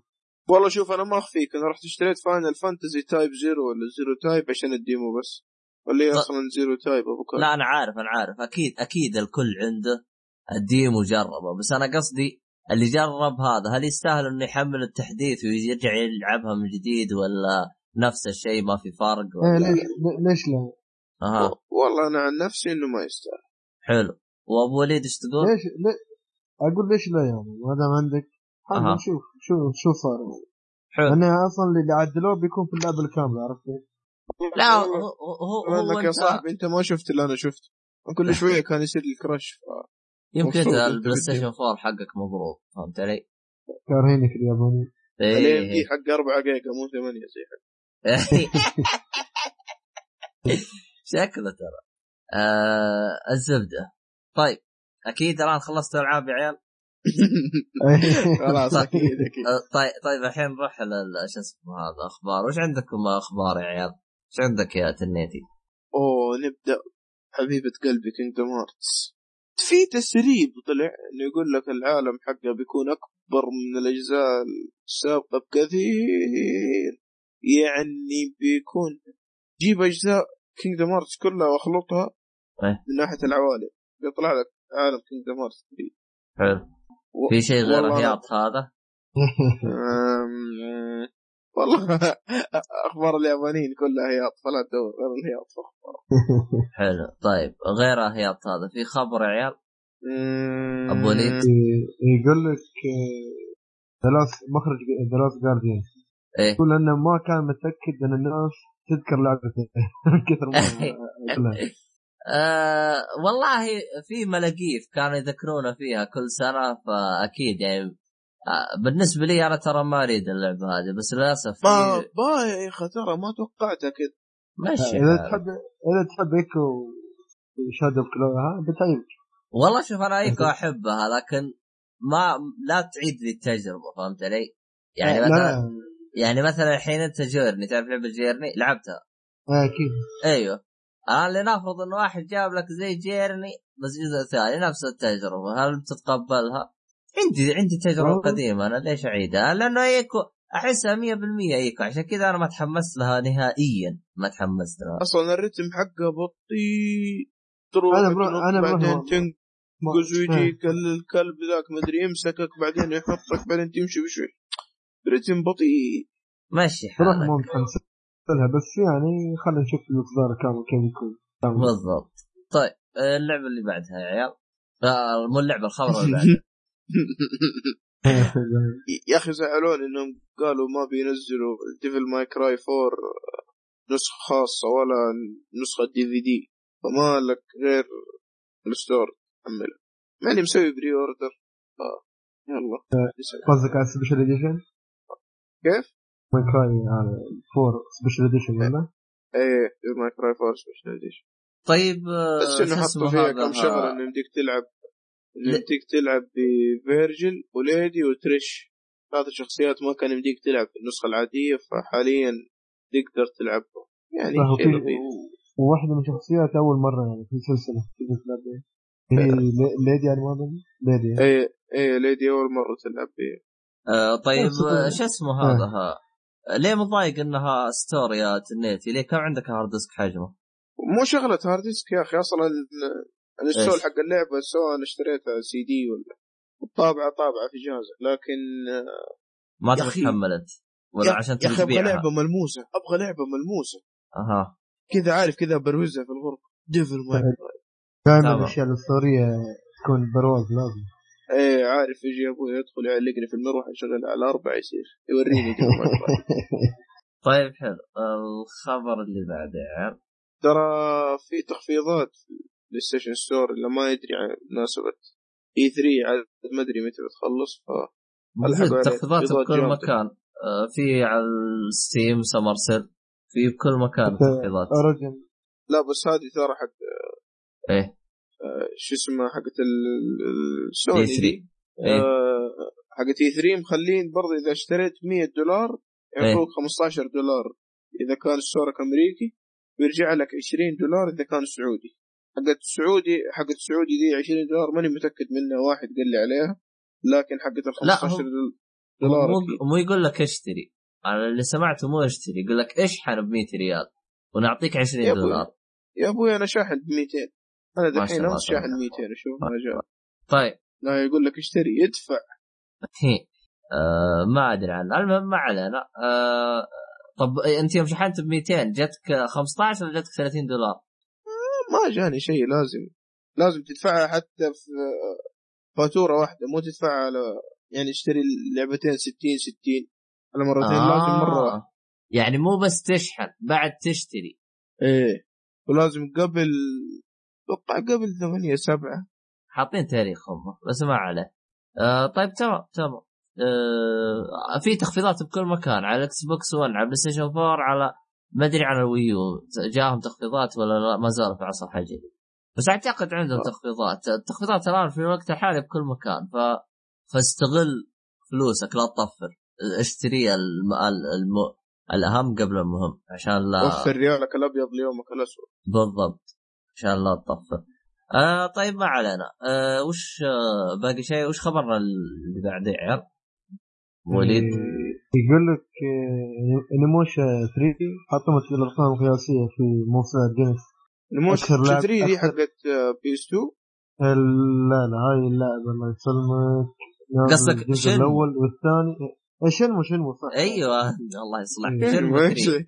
والله شوف أنا ما أخفيك. أنا رحت اشتريت Final Fantasy Type Zero ولا Zero Type عشان ال demo بس. ولا هي أصلا Zero Type أبو لا أنا عارف أنا عارف. أكيد أكيد الكل عنده. الديمو جربه بس أنا قصدي اللي جرب هذا هل يستاهل إنه يحمل التحديث ويرجع يلعبها من جديد ولا نفس الشيء ما في فرق إيه ولا ليش ليش لا؟ أها. والله أنا عن نفسي إنه ما يستاهل. حلو. وأبو وليد إيش تقول؟ ليش ليه أقول ليش لا يعني ما دام عندك. حاول أها. نشوف شو شو صار. حلو. لأنه أصلا اللي عدلوه بيكون في اللعبة الكاملة عرفت؟ لا هو هو, هو لانك يا أنت صاحبي أنت ما شفت اللي أنا شفته. كل شوية كان يصير لي crash ف... يمكن انت أنت البلاي ستيشن بال demo. 4 حقك مضروب فهمت علي؟ كارهينك اليابانيين إيه. حق 4 جيجا مو 8 زي حق شكله ترى. آه الزبدة. طيب أكيد الآن خلصت ألعاب يا عيال؟ خلاص أكيد أكيد. آه، طيب طيب الحين نروح لل- شو اسمه هذا أخبار. وش عندكم أخبار يا عيال؟ وش عندك يا تنيتي؟ أوه نبدأ. حبيبة قلبي Kingdom Hearts في تسريب طلع إنه يقول لك العالم حقه بيكون أكبر من الأجزاء السابقة بكثير يعني بيكون جيب أجزاء Kingdom Hearts كلها وأخلطها إيه. من ناحية العوالم بيطلع لك عالم Kingdom Hearts جديد حلو و- في شيء غير الهياط هذا؟ والله أخبار اليابانيين كلها هياط فلا تدور غير الهياط في أخبار حلو طيب غير الهياط هذا في خبر يا عيال؟ أبو وليد. يقول لك ثلاث مخرج ثلاث جارديان إيه يقول أنه ما كان متأكد أن الناس تذكر لعبته من كثر ما قالها. آه والله في ملاقيف كانوا يذكرونا فيها كل سنة فأكيد يعني بالنسبة لي أنا ترى ما أريد اللعبة هذه بس للأسف ما في- با يا أخي ترى ما توقعتها كذا مشي إذا. تحب إذا تحب Ico Shadow Colo ها بتعجبك والله شوف أنا Ico أحبها لكن ما لا تعيد لي التجربة فهمت علي؟ يعني لا، مثلا لا. يعني مثلا الحين أنت Journey تعرف لعبة Journey؟ لعبتها. آه، أكيد. أيوه. الان لنفرض إن واحد جاب لك زي Journey بس جزء ثاني نفس التجربة هل بتتقبلها؟ عندي عندي تجربة. قديمة أنا ليش أعيدها؟ لأنه Ico أحسها 100% Ico عشان كذا أنا ما تحمست لها نهائيا ما تحمست لها أصلا الرتم حقه بطيء تروح أنا برو- تنط أنا برو- بعدين ما- تنقز ما- ويجيك الكلب ذاك مدري يمسكك بعدين يحطك بعدين تمشي بشوي. رتم بطيء. صراحة حالك. ما متحمس لها بس يعني خلينا نشوف الاصدار كامل كيف يكون. بالضبط. طيب اللعبة اللي بعدها يا عيال. آه، مو اللعبة الخبر اللي بعدها. يا أخي زعلوني إنهم قالوا ما بينزلوا Devil May Cry 4 نسخة خاصة ولا نسخة DVD فما لك غير ال store. تحملها ماني مسوي pre-order ف يلا. قصدك على ال special edition؟ كيف؟ May Cry على four special edition ولا؟ إيه May Cry four special edition طيب آه، بس إنه حطوا فيها؟ كم شغله انه يمديك تلعب. انه يمديك تلعب ب Vergil و Lady و Trish. ثلاث شخصيات ما كان يمديك تلعب في النسخه العادية فحاليا تقدر تلعبهم يعني شيء لطيف. وواحدة من شخصيات أول مرة يعني في السلسلة تقدر تلعب. هي لي- Lady على ما أظن؟ Lady اي اي ليدي أول مرة تلعب فيها آه طيب آه، شو اسمه هذا؟ ها. ليه متضايق إنها store يا تنيتي ليه كم عندك hard disk حجمه؟ مو شغلة hard disk يا أخي أصلا ال install إيش؟ حق اللعبة سواء اشتريتها سي دي ولا طابعه طابعة في جهازك لكن ما تبغى أخي- تحملت ولا يا- عشان يا أخي تبي أبغى تبيعها؟ لعبة ملموسة أبغى لعبة ملموسة أها كذا عارف كذا بروزها في الغرفة Devil May دائما تمام. الأشياء الأسطورية تكون برواز لازم إيه عارف يجي أبوي يدخل يعلقني في المروحة يشغل على أربع يصير يوريني. طيب حلو الخبر اللي بعده يا عيال ترى في تخفيضات في البلاي ستيشن store اللي ما يدري عن مناسبة E3 عاد ما أدري متى بتخلص ف تخفيضات بكل جامدة. مكان. آه، في على ال Steam summer sale في بكل مكان تخفيضات. لا بس هذه ترى حق إيه. آه، شو اسمه حقت السوني 3 دي. إيه. آه، حقت E3 مخلين برضه إذا اشتريت 100 دولار يعطوك 15 دولار. إذا كان store ك أمريكي ويرجع لك 20 دولار إذا كان سعودي. حقت السعودي حقت السعودي دي 20 دولار ماني متأكد منها واحد قال لي عليها لكن حقت ال لا، 15 هو- دول- دولار مو. مو يقول لك اشتري أنا اللي سمعته مو اشتري يقول لك اشحن ب 100 ريال ونعطيك 20 يا. دولار يا أبوي أنا شاحن ب 200 أنا دحين أمس شاحن تبارك 200 أشوف ما جاء طيب لا يقول لك اشتري يدفع هي. آه ما أدري عنه المهم ما علينا آه طب أنت يوم شحنت ب 200 جتك 15 ولا جتك 30 دولار؟ ما جاني شيء لازم لازم تدفعها حتى في فاتورة واحدة مو تدفعها على يعني تشتري اللعبتين 60 60 على مرتين آه. لازم مرة واحدة. يعني مو بس تشحن بعد تشتري. إيه ولازم قبل أتوقع قبل 8 7 حاطين تاريخ هم بس ما عليه. آه طيب تمام تمام. آه في تخفيضات بكل مكان على الاكس بوكس 1 على بلاي ستيشن 4 على ما أدري عن الويو جاهم تخفيضات ولا لا ما زالوا في عصر حجري. بس أعتقد عندهم آه. تخفيضات. التخفيضات الان في الوقت الحالي بكل مكان ف فاستغل فلوسك لا تطفر. اشتري الم... الم... الأهم قبل المهم عشان لا وفر ريالك الأبيض ليومك الاسود بالضبط. عشان لا تطفر. آه طيب ما علينا. آه وش آه باقي شيء؟ وش خبرنا اللي بعده يا عيال؟ وليد يقول لك آه، Onimusha 3 حطمت الأرقام القياسية في موسوعه جينيس لاعب- 3 دي حقت PS2 ال- لا لا هاي اللعبه الله يسلمك قصدك Shenmue. الأول والثاني. إيه، Shenmue Shenmue صح. أيوه الله يصلحك. إيه. شنو بكري؟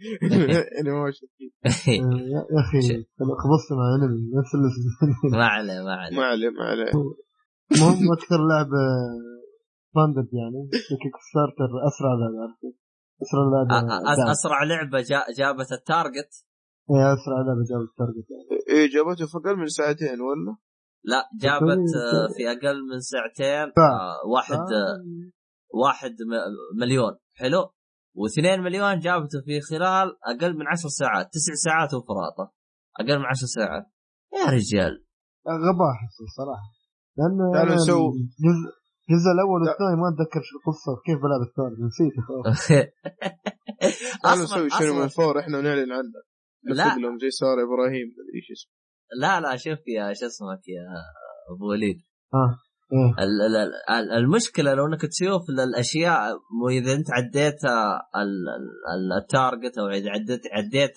انيموشن آه، يا أخي خبصت مع انمي نفس ما عليه ما عليه. ما عليه ما عليه. المهم أكثر لعبه funded يعني Kickstarter أسرع لعبه أسرع لعبه دعم. أسرع لعبة جا- جابت ال target؟ إيه، أسرع لعبة جابت target يعني إيه جابته في أقل من ساعتين ولا؟ لا جابت آه، في أقل من ساعتين ساعة. آه، واحد آه، واحد م- مليون. حلو؟ واثنين مليون جابته في خلال أقل من عشر ساعات تسع ساعات وفراطة. أقل من عشر ساعات. يا رجال. غباء احس الصراحه لأنه تعالوا نسوي- الجزء الجزء الأول لا. والثاني ما أتذكر شو القصة وكيف بلعب الثالث نسيته خلاص أصلا نسوي شنو من فور إحنا ونعلن عنه لا. لهم زي ساره إبراهيم مدري إيش اسمه. لا لا شوف يا شو اسمك يا أبو وليد؟ ال- ال- المشكلة لو إنك تشوف الأشياء مو إذا أنت عديت ال- ال- ال target أو إذا عديت عديت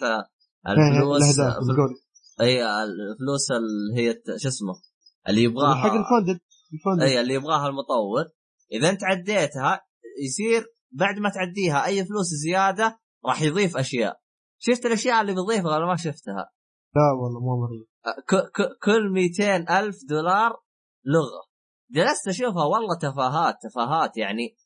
الفلوس فل- الجول اي الفلوس اللي هي شو اسمه اللي يبغاها. حق ال funding اي اللي يبغاها المطور. إذا أنت عديتها يصير بعد ما تعديها أي فلوس زيادة راح يضيف أشياء. شفت الأشياء اللي بيضيفها ولا ما شفتها؟ لا والله مو مريض ك- ك- كل 200 ألف دولار لغة. جلست أشوفها والله تفاهات تفاهات. يعني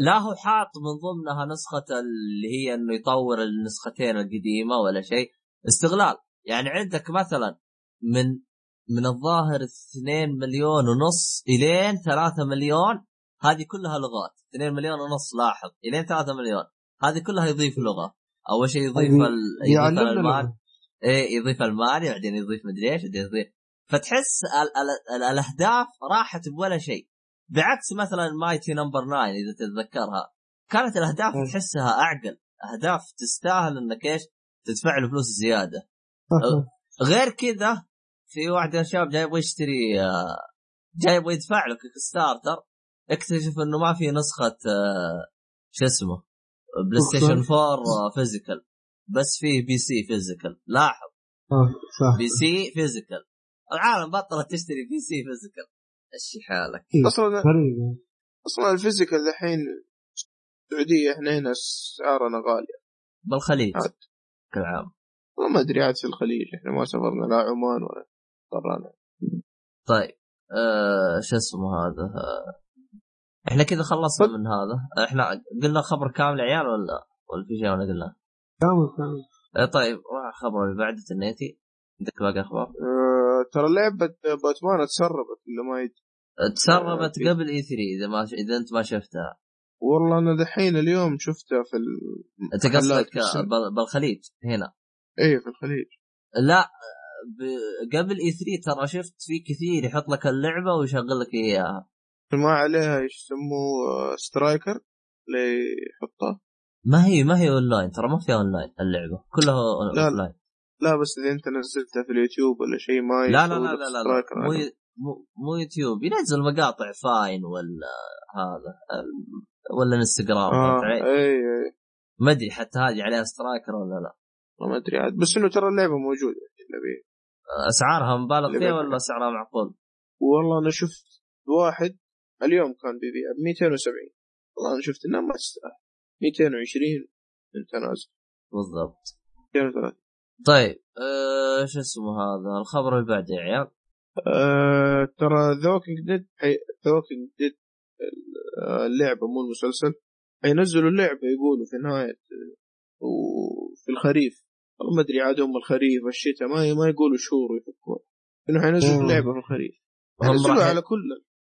لا هو حاط من ضمنها نسخة اللي هي إنه يطور النسختين القديمة ولا شيء. استغلال. يعني عندك مثلا من من الظاهر 2 مليون ونص إلين 3 مليون هذه كلها لغات. 2 مليون ونص لاحظ. إلين 3 مليون. هذه كلها يضيف لغة. أول شيء يضيف ال... يضيف المال. إيه يضيف المال بعدين يضيف مدري إيش بعدين يضيف. فتحس ال... ال... ال... الأهداف راحت بولا شيء. بعكس مثلا Mighty Number 9 إذا تتذكرها. كانت الأهداف إيه. تحسها أعقل. أهداف تستاهل إنك إيش؟ تدفع له فلوس زياده. غير كذا في واحد من الشباب جاي يبغى يشتري آه، جاي يبغى يدفع له Kickstarter اكتشف إنه ما في نسخة آه، شو اسمه PlayStation 4 physical بس فيه PC physical لاحظ. آه، صح. PC physical العالم بطلت تشتري PC physical إيش حالك. أصلا غريب أصلا ال physical الحين السعودية إحنا هنا اسعارنا غاليه بالخليج. كل عام والله ما أدري عاد في الخليج إحنا ما سافرنا لا عمان ولا طرانا طيب آه شو اسمه هذا؟ آه إحنا كذا خلصنا من هذا. إحنا قلنا خبر كامل يا عيال ولا ولا في شيء ولا قلنا؟ كامل كامل. آه طيب روح الخبر اللي بعده تنيتي. عندك باقي أخبار؟ أه ترى لعبة باتمان تسربت ولا ما يدري تسربت آه، قبل E3 إذا ما إذا أنت ما شفتها. والله أنا دحين اليوم شفتها في ال... أنت قصدك بالخليج هنا. إيه في الخليج. لا. قبل E3 ترى شفت في كثير يحط لك اللعبة ويشغل لك إياها ما عليها إيش يسموه آه، sticker اللي يحطها ما هي ما هي اونلاين ترى ما فيها اونلاين اللعبة كلها لا. offline لا بس إذا أنت نزلتها في اليوتيوب ولا شيء ما لا لا لا لا لا, لا. مو مو مو يوتيوب ينزل مقاطع Vine ولا هذا ولا انستغرام علي؟ إي إي ما أدري حتى هذه عليها sticker ولا لا ما أدري عاد بس إنه ترى اللعبة موجودة نبي. أسعارها مبالغ فيها. ولا سعرها معقول؟ والله أنا شفت واحد اليوم كان بيبيع ب 270 والله أنا شفت انها ما تستاهل 220 من تنازل. بالضبط. 230 طيب أه شو اسمه هذا؟ الخبر اللي بعده يا عيال. آه ترى The Walking Dead The Walking Dead اللعبة مو المسلسل. حينزلوا اللعبة يقولوا في نهاية آه، وفي الخريف. والله ما أدري عاد هم الخريف الشتاء ما ما يقولوا شهور يفكون إنه حينزلوا. اللعبه في الخريف. حينزلوها على كل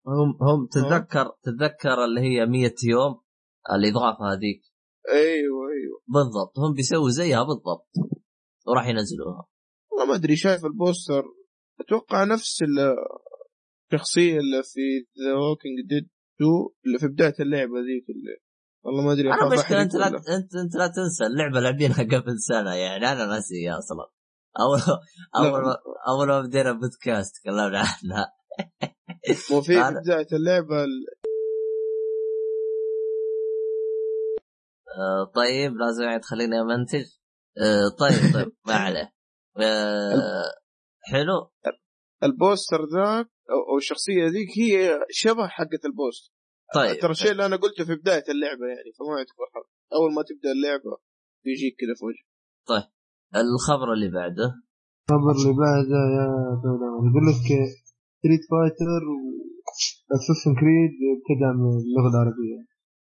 هم هم تتذكر تتذكر اللي هي 100 يوم الاضافه هذيك. أيوه أيوه. بالضبط. هم بيسووا زيها بالضبط. وراح ينزلوها. والله ما أدري شايف ال poster أتوقع نفس ال- الشخصيه اللي في The Walking Dead 2 اللي في بداية اللعبة ذيك اللي والله ما أدري أنا مشكلة أنت لا انت أنت لا تنسى اللعبة لعبينها قبل سنة يعني أنا ناسيها أصلا. اول اول ما أول ما بدينا بودكاست تكلمنا عنها. مو في أنا- بداية اللعبة ال- آه، طيب لازم يعني تخليني أمنتج؟ آه، طيب طيب ما عليه. آه، حلو. البوستر ذاك أو الشخصية ذيك هي شبه حقة البوستر. طيب. ترى الشيء اللي أنا قلته في بداية اللعبة يعني فما يعتبر حرق أول ما تبدأ اللعبة بيجيك كذا في وجهك الخبر اللي بعده؟ الخبر اللي بعده يا دولار يقول لك Street Fighter و Assassin's Creed تدعم اللغة العربية.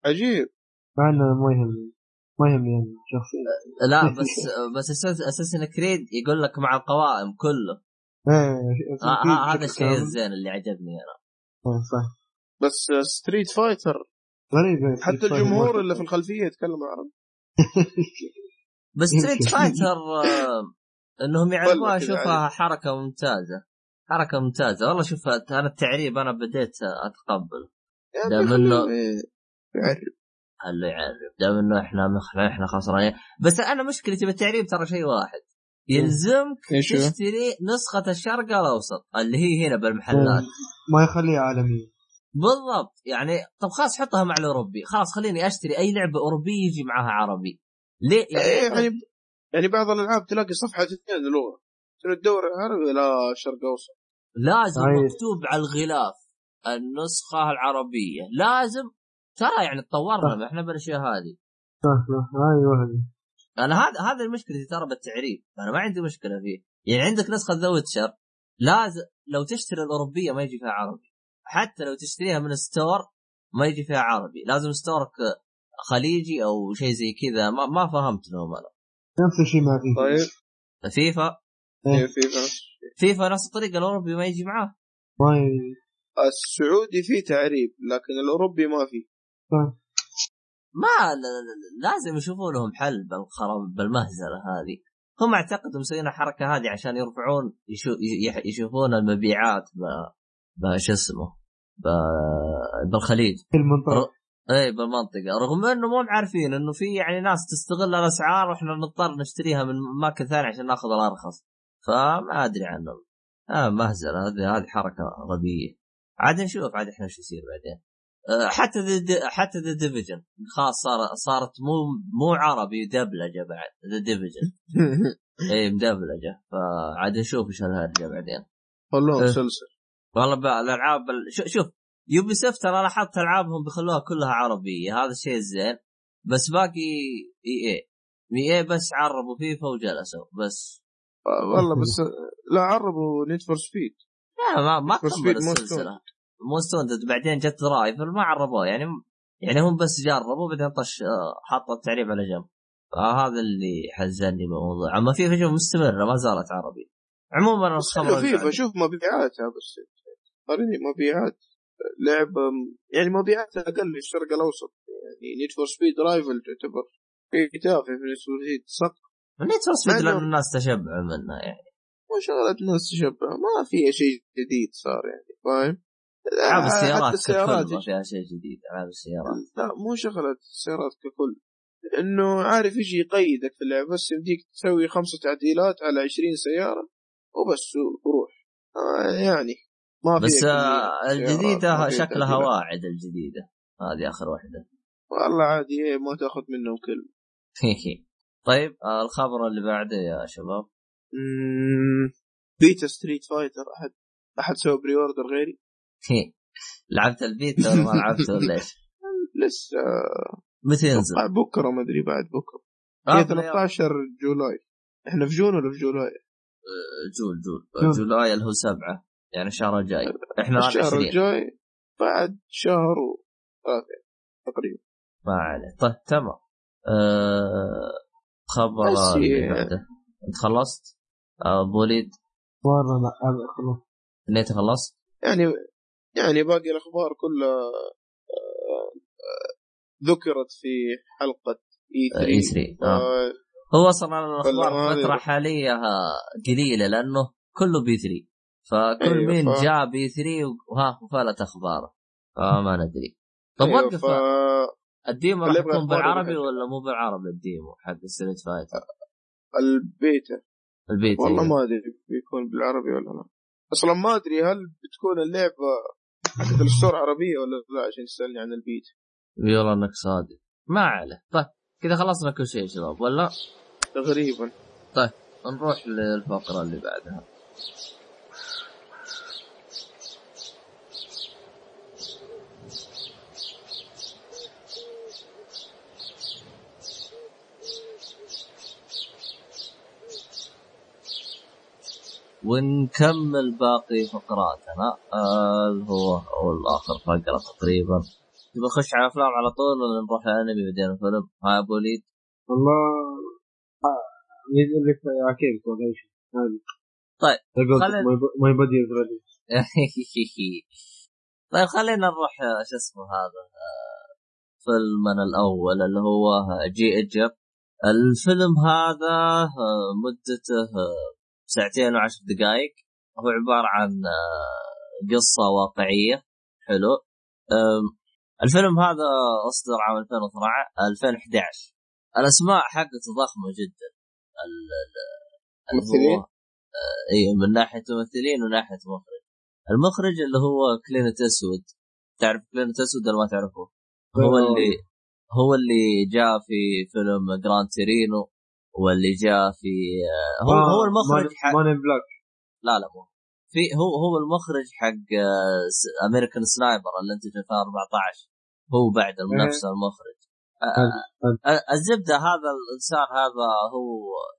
عجيب. مع إنه ما يهمني ما يهمني يعني شخصيا. لا بس بس Assassin's Creed يقول لك مع القوائم كله. إيه آه، Assassin's Creed ه- هذا الشيء. الزين اللي عجبني أنا. آه، صح. بس Street Fighter غريب يعني حتى الجمهور اللي في الخلفية يتكلم عربي بس. Street Fighter آه، إنهم يعرفوها أشوفها حركة ممتازة. حركة ممتازة. والله شوف أنا التعريب أنا بديت أتقبل. يعني دام خليه إنه- يعرف. دام إنه إحنا إحنا إحنا خسرانين. بس أنا مشكلتي بالتعريب ترى شيء واحد. يلزمك؟ تشتري نسخة الشرق الأوسط اللي هي هنا بالمحلات. ما يخليها عالمية. بالضبط. يعني طب خلاص حطها مع الأوروبي. خلاص خليني أشتري أي لعبة أوروبية يجي معها عربي. ليه؟ إيه، يعني يعني بعض الألعاب تلاقي صفحة اثنين لغه تبي تدور عربي لا شرق أوسط؟ لازم صحيح. مكتوب على الغلاف النسخة العربية. لازم. ترى يعني تطورنا إحنا بالأشياء هذه. صح صح. هاي واحدة. أنا هذا هذا مشكلتي ترى بالتعريب. أنا ما عندي مشكلة فيه. يعني عندك نسخة The Witcher. لازم لو تشتري الأوروبية ما يجي فيها عربي. حتى لو تشتريها من store ما يجي فيها عربي. لازم store ك خليجي أو شيء زي كذا. ما, ما فهمت لهم أنا نفس الشيء مع فيفا طيب. فيفا؟ إيه. إيه، في نفس فيفا نفس الطريقة الأوروبي ما يجي معاه. ما السعودي فيه تعريب لكن الأوروبي ما فيه. ما لازم يشوفوا لهم حل بالخراب بالمهزلة هذه. هم اعتقدوا مسوين الحركة هذه عشان يرفعون يشوفون المبيعات ب شو اسمه بالخليج. في المنطقة اي بالمنطقة. رغم إنه مو عارفين إنه في يعني ناس تستغل الأسعار وإحنا نضطر نشتريها من اماكن ثانية عشان ناخذ الأرخص. فما أدري عنهم آه مهزلة. هذه هذه حركة غبية. عاد نشوف عاد إحنا شو يصير بعدين. آه، حتى ذا حتى The Division خلاص صار صارت مو مو عربي دبلجة بعد. The Division اي مدبلجة. فعاد نشوف إيش الهرجه بعدين. خلوه إيه. مسلسل. والله بقى الألعاب ال- شو- شوف Ubisoft ترى لاحظت ألعابهم بيخلوها كلها عربية هذا الشيء الزين بس باقي EA EA بس عربوا فيفا وجلسوا بس. آه، والله بس لا عربوا Need for Speed لا ما ما كمل السلسلة. Most Wanted بعدين جت Rivals ما عربوه يعني يعني هم بس جربوا بعدين طش آه، حطوا التعريب على جنب. فهذا اللي حزني بالموضوع أما فيفا شوف مستمرة ما زالت عربي عموما فيفا شوف مبيعاتها بس قارني مبيعات لعبة يعني مبيعاتها أقل في الشرق الأوسط يعني Need for Speed Rivals تعتبر. في تافه في نيد فور سبيد سقط نيت فور سبيد لأن الناس تشبعوا منها يعني. وشغلة ناس تشبه ما فيها شيء جديد صار يعني فاهم؟ ألعاب السيارات السيارات ككل ما فيها شيء جديد ألعاب السيارات. لا مو شغلة السيارات ككل. إنه عارف يجي يقيدك في اللعبة بس يمديك تسوي خمسة تعديلات على عشرين سيارة وبس وروح. آه يعني. ما بس فيها آه، فيها شكلها. واعد الجديدة. هذه آخر واحدة. والله عادي إيه ما تأخذ منهم كلمة طيب آه، الخبر اللي بعده يا شباب. beta Street Fighter. أحد أحد سوى pre-order غيري؟ لعبت البيتا ولا ما لعبت ولا إيش؟ لسه. متى ينزل؟ بكرة ما أدري بعد بكرة. آه، هي 13 July. إحنا في June ولا في July؟ Jul Jul Jul. July اللي هو سبعة. يعني الشهر الجاي. إحنا الشهر 20 الجاي بعد شهر وثلاثة تقريبا. ما عليه. طيب تمام. آه خبر اللي هي- بعده. أنت خلصت؟ أبو وليد؟ والله لا هذا خلاص إنت خلصت؟ يعني يعني باقي الأخبار كلها آه، آه، ذكرت في حلقة اي 3 اي 3 آه. هو أصلا الأخبار فترة. حالية قليلة لأنه كله E3 فكل أيوة، مين ف- جاء E3 وها وفلت أخباره. فما ندري. طب أيوة، وقف ف... ال demo راح يكون بالعربي ولا مو بالعربي ال demo حق Street Fighter ال beta ال beta والله أيوة. ما أدري بيكون بالعربي ولا لا. أصلا ما أدري هل بتكون اللعبة حقت ال store عربية ولا لا عشان تسالني عن البيت. يلا إنك صادق. ما عليه. طيب كذا خلصنا كل شيء يا شباب ولا؟ تقريبا. نروح للفقرة اللي بعدها. ونكمل باقي فقراتنا. آه، اللي هو أو الآخر فقرة تقريبا. تبغى نخش على أفلام على طول ولا نروح الانمي بعدين الفيلم ها يا أبو وليد؟ والله آه، ينزل لك هذه طيب، خلينا- my body is ready طيب خلينا نروح آه، شو اسمه هذا آه، فيلمنا الأول اللي هو جي اجب الفيلم هذا آه، مدته آه، ساعتين وعشر دقائق هو عبارة عن آه، قصة واقعية. حلو. الفيلم هذا أصدر عام 2012 2011 الأسماء حقته ضخمة جدا. ال- ال- اللي ممثلين؟ هو آه، اي من ناحية ممثلين وناحية مخرج. المخرج اللي هو Clint Eastwood تعرف Clint Eastwood ولا ما تعرفه؟ هو آه. اللي هو اللي جاء في فيلم Gran Torino. واللي جاء في آه، هو هو المخرج حق Men in Black لا لا مو. في هو هو المخرج حق American Sniper اللي انتج في 2014 هو بعد إيه. نفس المخرج. آه، آه، الزبدة هذا الانسان هذا هو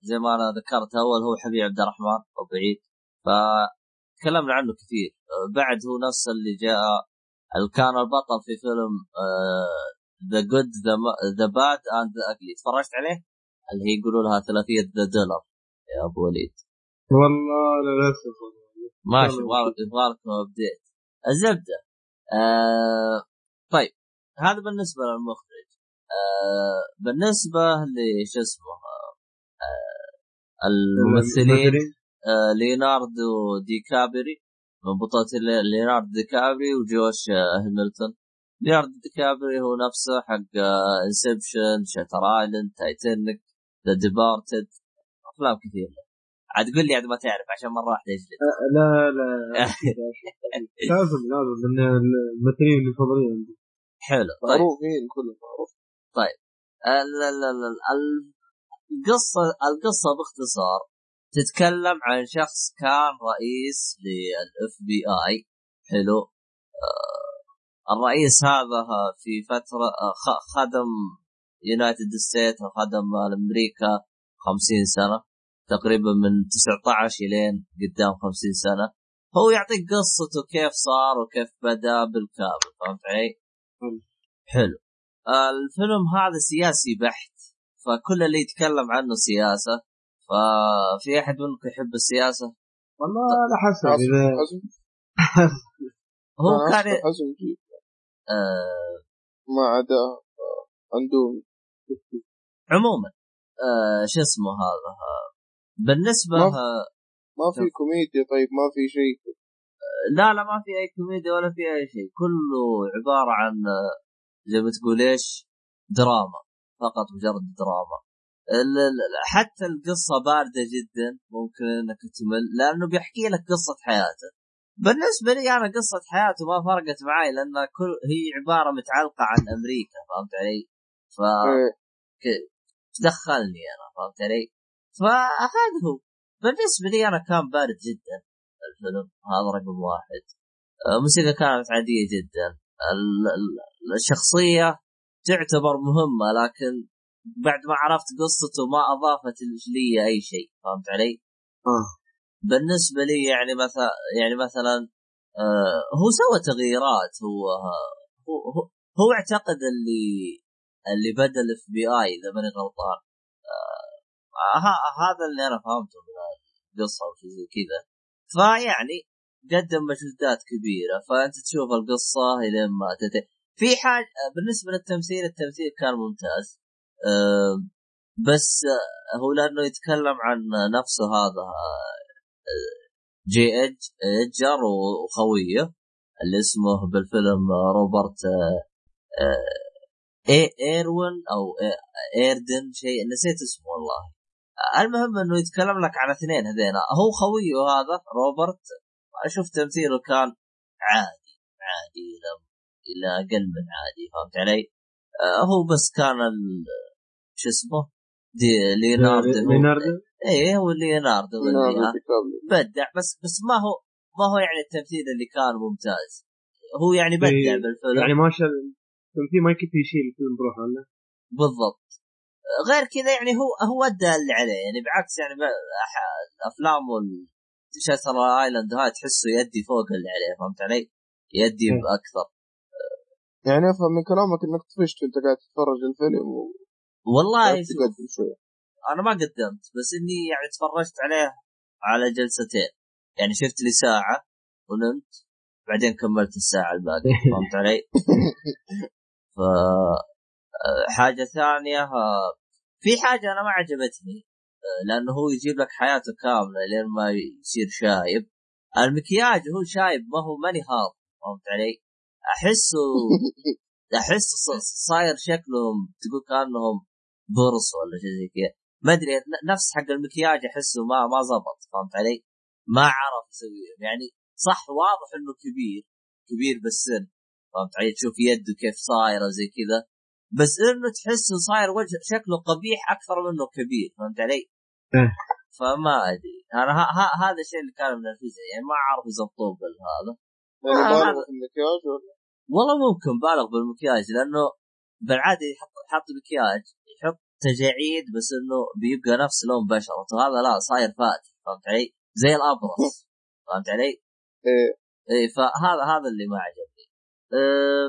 زي ما أنا ذكرت أول هو حبيب عبد الرحمن بعيد فتكلمنا عنه كثير. آه، بعد هو نفس اللي جاء اللي كان البطل في فيلم The Good the Bad and the Ugly تفرجت عليه؟ اللي هي يقولوا لها ثلاثية the Dollar يا أبو وليد. والله للاسف ماشي يبغى لكم update. الزبدة. آه طيب. هذا بالنسبة للمخرج. آه بالنسبة لش اسمه آه الممثلين آه Leonardo DiCaprio من بطولة Leonardo DiCaprio و Josh آه هيملتون Leonardo DiCaprio هو نفسه حق Inception Shutter Island Titanic. The Departed أفلام كثير عاد قول لي عاد ما تعرف عشان مرة واحدة اجلد لا لا لازم لازم من الممثلين المفضلين عندي. حلو طيب. معروفين كلهم معروف. طيب. ال- ال- ال- ال- القصة القصة باختصار تتكلم عن شخص كان رئيس لل FBI حلو. آه، الرئيس هذا في فترة خ- خدم United States وخدم أمريكا 50 سنة تقريبا من 19 إلين قدام 50 سنة. هو يعطيك قصته كيف صار وكيف بدأ بالكامل فهمت علي؟ حلو. حلو. الفيلم هذا سياسي بحت فكل اللي يتكلم عنه سياسة ففي أحد منكم يحب السياسة؟ والله على حسب هو ما كان آه. ما عدا آه، أندومي. عموما آه شو اسمه هذا؟ بالنسبة ما- ما في كوميديا طيب ما في شيء. لا لا ما في أي كوميديا ولا في أي شيء. كله عبارة عن آه، زي ما تقول إيش؟ دراما فقط مجرد دراما. حتى القصة باردة جدا ممكن إنك تمل لأنه بيحكي لك قصة حياته. بالنسبة لي أنا قصة حياته ما فرقت معي لأن كل هي عبارة متعلقة عن أمريكا فهمت علي؟ ف إيه. دخلني أنا فهمت علي؟ فهذا هو بالنسبة لي أنا كان بارد جدا الفيلم هذا رقم واحد الموسيقى كانت عادية جدا ال- ال- الشخصية تعتبر مهمة لكن بعد ما عرفت قصته ما أضافت لي أي شيء فهمت علي؟ آه. بالنسبة لي يعني مثلا يعني مثلا آه هو سوى تغييرات هو هو هو, هو اعتقد اللي اللي بدأ ال FBI إذا ماني غلطان. آه هذا اللي أنا فهمته من القصة وشي زي كذا. فيعني قدم مجهودات كبيرة فأنت تشوف القصة إلين ما تنتهي في حاجة بالنسبة للتمثيل التمثيل كان ممتاز. آه بس هو لأنه يتكلم عن نفسه هذا آه، J. Ed- Edgar وخويه اللي اسمه بالفيلم روبرت آه، آه، I- Irwin أو ايردن شيء نسيت اسمه والله. المهم إنه يتكلم لك عن اثنين هذين هو خويه هذا روبرت. أشوف تمثيله كان عادي عادي إلى إلى أقل من عادي فهمت علي؟ هو بس كان ال- شو اسمه؟ دي ليوناردو هو- ليوناردو إيه هو كابريو. بدع بس بس ما هو ما هو يعني التمثيل اللي كان ممتاز. هو يعني بدع إيه، بالفيلم. يعني ما شاء التمثيل ما يكفي يشيل الفيلم بروحه لا بالضبط غير كذا يعني هو هو ادى اللي عليه يعني بعكس يعني الأفلام شاتر ايلاند هاي تحسه يدي فوق اللي عليه فهمت علي؟ يدي إيه. أكثر يعني أفهم من كلامك إنك طفشت وأنت قاعد تتفرج الفيلم والله وقاعد شوف تقدم شوية أنا ما قدمت بس إني يعني تفرجت عليه على جلستين يعني شفت لي ساعة ونمت بعدين كملت الساعة الباقية فهمت علي؟ آه، حاجة ثانية آه، في حاجة أنا ما عجبتني آه، لأنه هو يجيب لك حياته كاملة لين ما يصير شايب المكياج هو شايب ما هو ماني هاض فهمت علي؟ أحسه احس ص- صاير شكلهم تقول كأنهم برص ولا شيء زي كذا ما أدري ن- نفس حق المكياج أحسه ما ما زبط فهمت علي؟ ما عرف يسويه يعني صح واضح إنه كبير كبير بالسن فهمت علي؟ تشوف يده كيف صايرة زي كذا بس إنه تحسه صاير وجه شكله قبيح أكثر منه كبير فهمت علي؟ إيه. فما أدري أنا ها ها هذا الشيء اللي كان منرفزني يعني ما أعرف يظبطوه بالهذا آه، هذا- في المكياج ولا والله ممكن بالغ بالمكياج لأنه بالعادة يحط يحط مكياج يحط تجاعيد بس إنه بيبقى نفس لون بشرته هذا لا صاير فاتح فهمت علي؟ زي الأبرص فهمت علي؟ إيه اي فهذا هذا اللي ما عجبني آه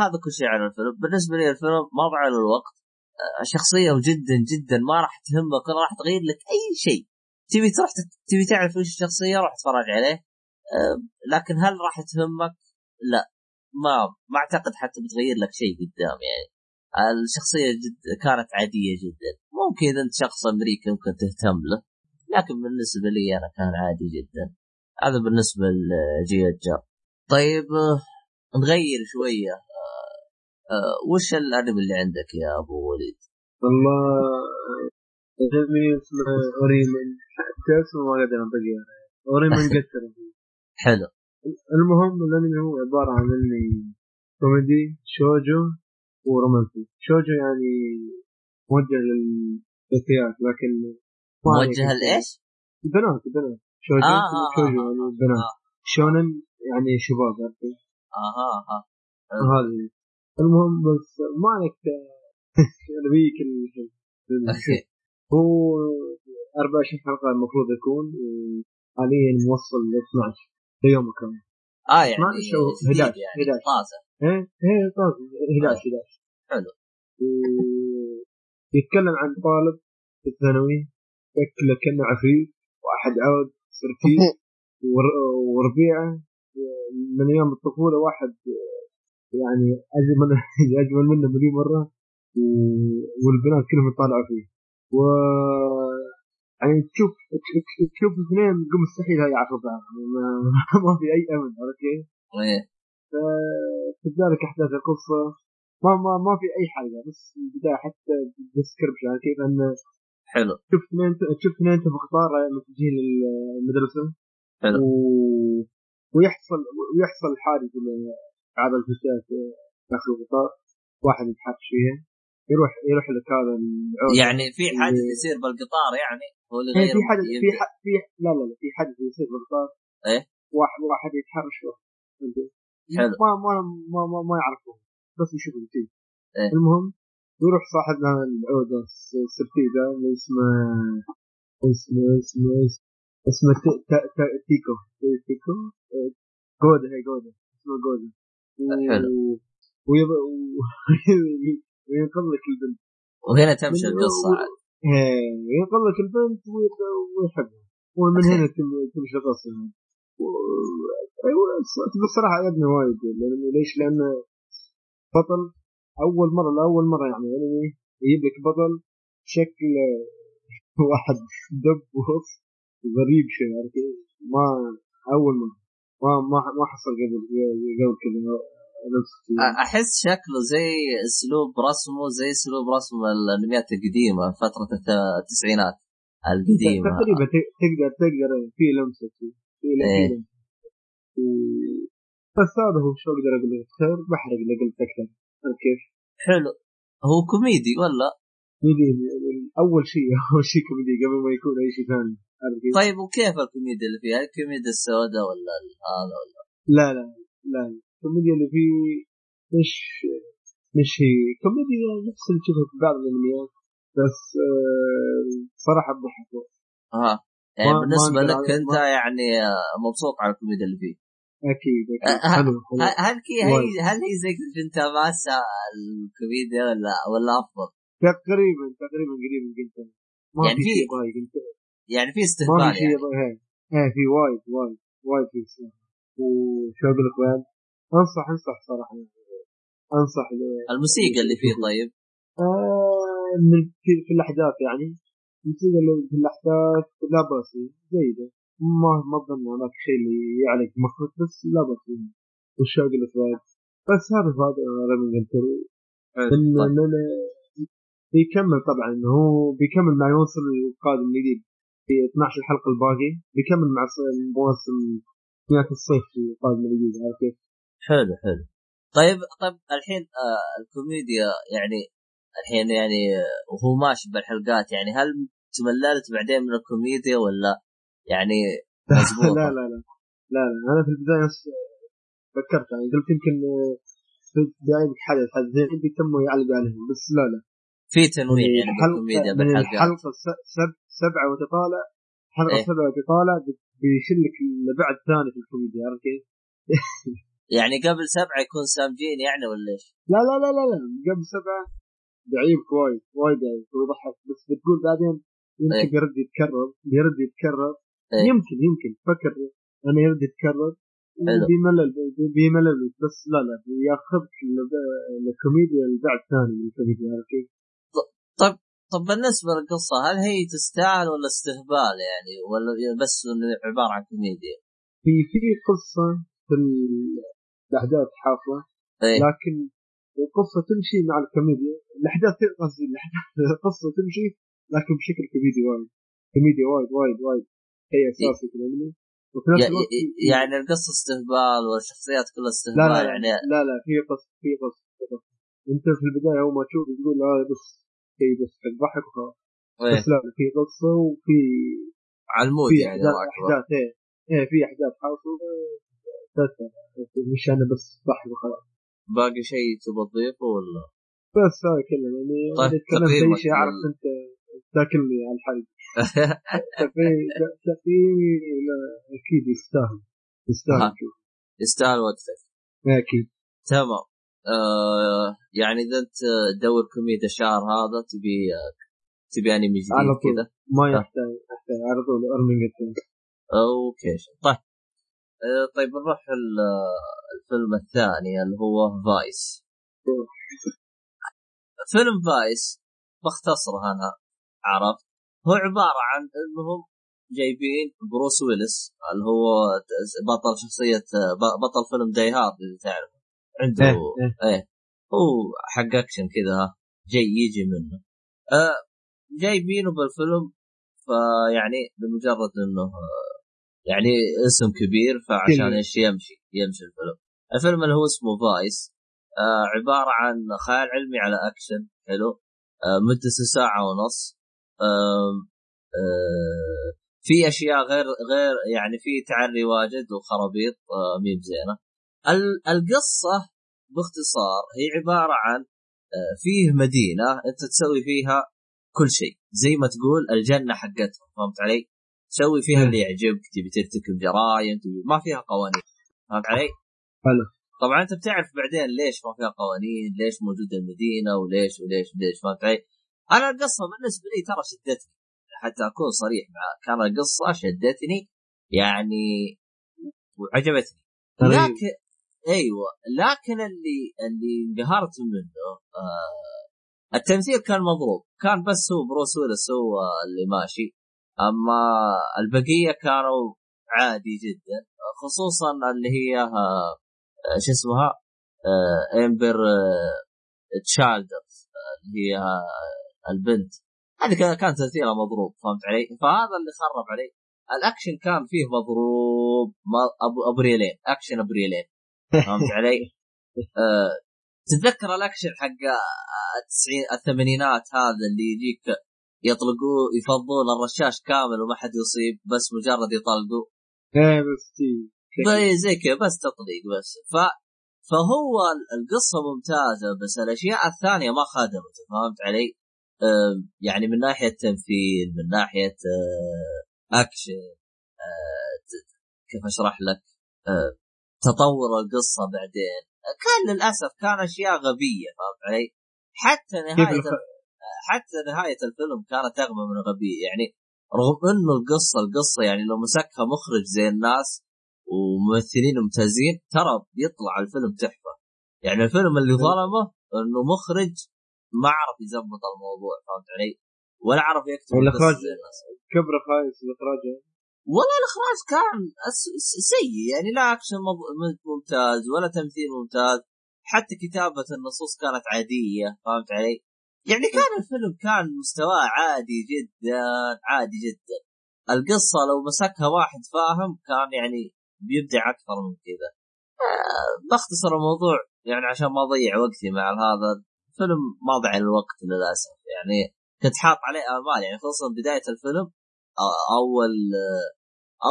هذا كل شيء عن الفيلم بالنسبة لي الفيلم ما له الوقت. آه شخصية جدا جدا. ما راح تهمك ولا راح تغير لك أي شيء. تبي تروح تبي تعرف إيش الشخصية روح اتفرج عليه. آه لكن هل راح تهمك؟ لا. ما ما أعتقد حتى بتغير لك شيء قدام يعني. الشخصية جد كانت عادية جدا. ممكن إذا أنت شخص أمريكي ممكن تهتم له. لكن بالنسبة لي أنا كان عادي جدا. هذا بالنسبة لجي جا طيب آه، نغير شوية. آه، آه، وش الأنمي اللي عندك يا أبو وليد؟ والله أنمي اسمه أوريمن. حتى اسمه ما قادر انطقه أوريمن قتل. حلو. المهم الأنمي هو عبارة عن انمي كوميدي شوجو ورومانسي. شوجو يعني موجه للفتيات لكن موجه. لإيش؟ البنات البنات. شوجو آه، آه، شوجو آه، يعني البنات آه. شونن يعني شباب عرفت؟ أها أها. هذه. المهم بس ما عليك نبيك ال- okay هو 24 حلقة المفروض يكون وحاليا موصل ل 12 ليومه كان آه يعني 12 أو جديد 11 يعني 11. طازة. إيه إيه طازة. 11 11 حلو. و- يتكلم عن طالب في الثانوي شكله كأنه عفريت وأحد عود سرتيت ور- وربيعة من أيام الطفولة واحد يعني أجمل اجمل منه مليون مرة والبنات كلهم يطالعوا فيه. و يعني تشوف تشوف اثنين قم مستحيل هاي يعرفوا بعض ما, ما في أي أمل عرفت كيف؟ إيه فكذلك أحداث القصة. ما ما ما في أي حاجة بس البداية حتى ديسكربشن يعني كيف؟ انه حلو. شفت اثنين شفت اثنين في قطار متجهين للمدرسه حلو. و... ويحصل ويحصل حادث بعض الفتيات داخل القطار واحد يتحرش فيها يروح يروح لك هذا يعني في حادث يصير بالقطار يعني هو اللي إيه، غير في حدث في. ح... في لا لا لا في حدث يصير بالقطار إيه؟ واحد واحد يتحرش واحد. فهمت؟ حلو. ما ما ما ما, ما يعرفه بس يشوفه كذي إيه. المهم يروح صاحبنا العودة السرتيدة اللي اسمه اسمه اسمه اسمه تيكو. تيكو؟ آه، جودا هي جودا اسمه جودا حلو. وينقذ لك البنت. وهنا تمشي القصة عاد. إيه، ينقذ لك البنت ويحبها. ومن. هنا تم- تمشي القصة. أيوه بصراحة عجبني وايد. لأنه ليش؟ لأنه بطل أول مرة لأول مرة يعني أنمي يجيب لك بطل شكل واحد دب وهص غريب شوي عرفت؟ ما أول مره ما ما ما حصل قبل قبل كذا أحس شكله زي أسلوب رسمه زي أسلوب رسم الأنميات القديمة فترة الت- التسعينات القديمة تقريبا تقدر تقدر في لمسة في إيه. لمسة و- بس هذا هو شو أقدر أقول لك خير بحرق اللي قلت أكثر كيف؟ حلو هو كوميدي ولا كوميدي أول شيء أول شيء كوميدي قبل ما يكون أي شيء ثاني؟ طيب وكيف الكوميديا اللي فيها؟ الكوميديا السوداء ولا هذا ولا؟ لا لا لا الكوميديا اللي فيه مش مش هي. كوميديا نفس اللي تشوفها في بعض الأنميات بس آه، صراحة بضحك ها يعني بالنسبة لك أنت يعني آه، مبسوط على الكوميديا اللي فيه؟ أكيد أكيد. ه- حلو هل هي. هل هي زي جنتاما الكوميديا ولا ولا أفضل؟ تقريبا تقريبا قريب من ما يعني في يعني في ما استهبال يعني. إيه في وايد وايد وايد في. وشو أقول لك بعد انصح أنصح صراحة. أنصح الموسيقى اللي فيه طيب. آه من في, في الأحداث يعني. الموسيقى اللي في الأحداث لا بأس جيدة. ما ما اظن هناك شيء اللي يعلق مخك بس لا بأس فيه. وش أقول لك بعد بس هذا هذا رمي قلتر حلو. ان طيب. إنه بيكمل طبعا. هو بيكمل مع يوصل القادم الجديد. في 12 الحلقة الباقي. بيكمل مع مواسم نهايه الصيف في القادم الجديد عارف كيف؟ حلو حلو. طيب طيب الحين آه الكوميديا يعني الحين يعني آه، وهو ماشي بالحلقات يعني هل تمللت بعدين من الكوميديا ولا يعني مزبوطة لا لا لا لا لا. أنا في البداية بس فكرت يعني قلت يمكن آه، في بدايه حدث حدثين بيتموا يعلقوا عليهم بس لا لا. في تنويع يعني بالكوميديا من بالحلقات الحلقة الس- سب سبعة وتطالع حلقة إيه. سبعة وتطالع بي- بيشلك البعد ثاني في الكوميديا عرفت كيف؟ يعني قبل سبعة يكون سامجين يعني ولا إيش؟ لا لا لا لا لا قبل سبعة يعيبك وايد وايد يعيبك ويضحك بس بتقول بعدين يمكن إيه. يرد يتكرر يرد يتكرر إيه. يمكن يمكن فكر أنا يرد يتكرر. بيملل بيملل بس لا لا ياخذك ل- لكوميديا البعد ثاني من الكوميديا عارف كيف؟ طب بالنسبة للقصة هل هي تستاهل ولا استهبال يعني؟ ولا بس عبارة عن كوميديا؟ في في قصة في ال- الأحداث حافظة إيه. لكن القصة تمشي مع الكوميديا. الأحداث قصدي الأحداث القصة تمشي لكن بشكل كوميدي وايد. كوميديا وايد وايد وايد. شيء أساسي في الأنمي. وفي نفس ي- الوقت ي- يعني القصة استهبال والشخصيات كلها لا استهبال لا يعني. لا لا في قصة في قصة في قصة. أنت في البداية أول ما تشوف تقول هذا بس شيء بس تضحك وخلاص. إيه. بس لا في قصه وفي على المود في يعني احداث إيه. إيه في أحداث حاصلة. مش أنا بس ضحك وخلاص. باقي شيء تبغى تضيفه ولا؟ بس هذا كله يعني طيب، تكلمت أي شيء اعرف أنت تاكلني على الحلق تقييم تقييمي لا، أكيد يستاهل. يستاهل. يستاهل وقتك. أكيد. تمام. آه يعني إذا أنت تدور كوميديا الشهر هذا تبي تبي انمي على جديد طول. كذا؟ ما آه. يحتاج يحتاج على طول ارمي okay طيب. آه طيب نروح ال- الفيلم الثاني اللي هو Vice فيلم Vice باختصره أنا عرفت؟ هو عبارة عن إنهم جايبين بروس ويلس اللي هو بطل شخصية بطل فيلم Die Hard إذا تعرفه. عنده إيه، إيه. إيه. هو حق أكشن كذا جاي يجي منه. آه جايبينه بالفيلم فيعني بمجرد إنه يعني اسم كبير فعشان. إيش يمشي يمشي الفيلم. الفيلم اللي هو اسمه Vice آه عبارة عن خيال علمي على أكشن حلو. آه مدته ساعة ونص. آه آه في أشياء غير غير يعني في تعري واجد وخرابيط آه مب زينة. القصة باختصار هي عبارة عن آه فيه مدينة انت تسوي فيها كل شيء زي ما تقول الجنة حقتهم فهمت علي؟ تسوي فيها. اللي يعجبك تبي ترتكب جرائم تبي ما فيها قوانين فهمت علي؟ حلو طبعا انت بتعرف بعدين ليش ما فيها قوانين ليش موجوده المدينة وليش وليش وليش فهمت علي؟ أنا القصة بالنسبة لي ترى شدتني حتى اكون صريح معك كان القصة شدتني يعني وعجبتني غريب. لكن أيوه لكن اللي اللي انقهرت منه آه التمثيل كان مضروب. كان بس هو بروس ويلس هو اللي ماشي أما البقية كانوا عادي جدا خصوصا اللي هي آه شو اسمها؟ آه إمبر آه تشالدرز آه اللي هي البنت. هذه كان- تمثيلها مضروب فهمت علي؟ فهذا اللي خرب علي. الأكشن كان فيه مضروب ريالين أكشن ابو ريالين فهمت علي؟ آه تتذكر الأكشن حق التسعين الثمانينات هذا اللي يجيك يطلقوه يفضون الرشاش كامل وما حد يصيب بس مجرد يطلقوا إيه بس زي كذا بس تطليق بس ف فهو القصة ممتازة بس الأشياء الثانية ما خدمته فهمت علي؟ يعني من ناحية تمثيل من ناحية آه، أكشن آه، كيف أشرح لك؟ تطور القصة بعدين. كان للأسف كان أشياء غبية فهمت علي؟ حتى نهاية حتى نهاية الفيلم كانت أغبى من غبية. يعني رغم إنه القصة القصة يعني لو مسكها مخرج زي الناس وممثلين ممتازين ترى بيطلع الفيلم تحفة. يعني الفيلم اللي ظلمه إنه مخرج ما عرف يزبط الموضوع فهمت علي؟ ولا عرف يكتب الناس. كبرة خايس الإخراج والله الإخراج كان سيء. يعني لا أكشن ممتاز ولا تمثيل ممتاز. حتى كتابة النصوص كانت عادية فهمت علي؟ يعني كان الفيلم كان مستواه عادي جدا عادي جدا. القصة لو مسكها واحد فاهم كان يعني بيبدع أكثر من كذا. آه، بختصر الموضوع يعني عشان ما أضيع وقتي مع هذا الفيلم ما ضيع الوقت للأسف. يعني كنت حاط عليه آمال. يعني خصوصا بداية الفيلم أول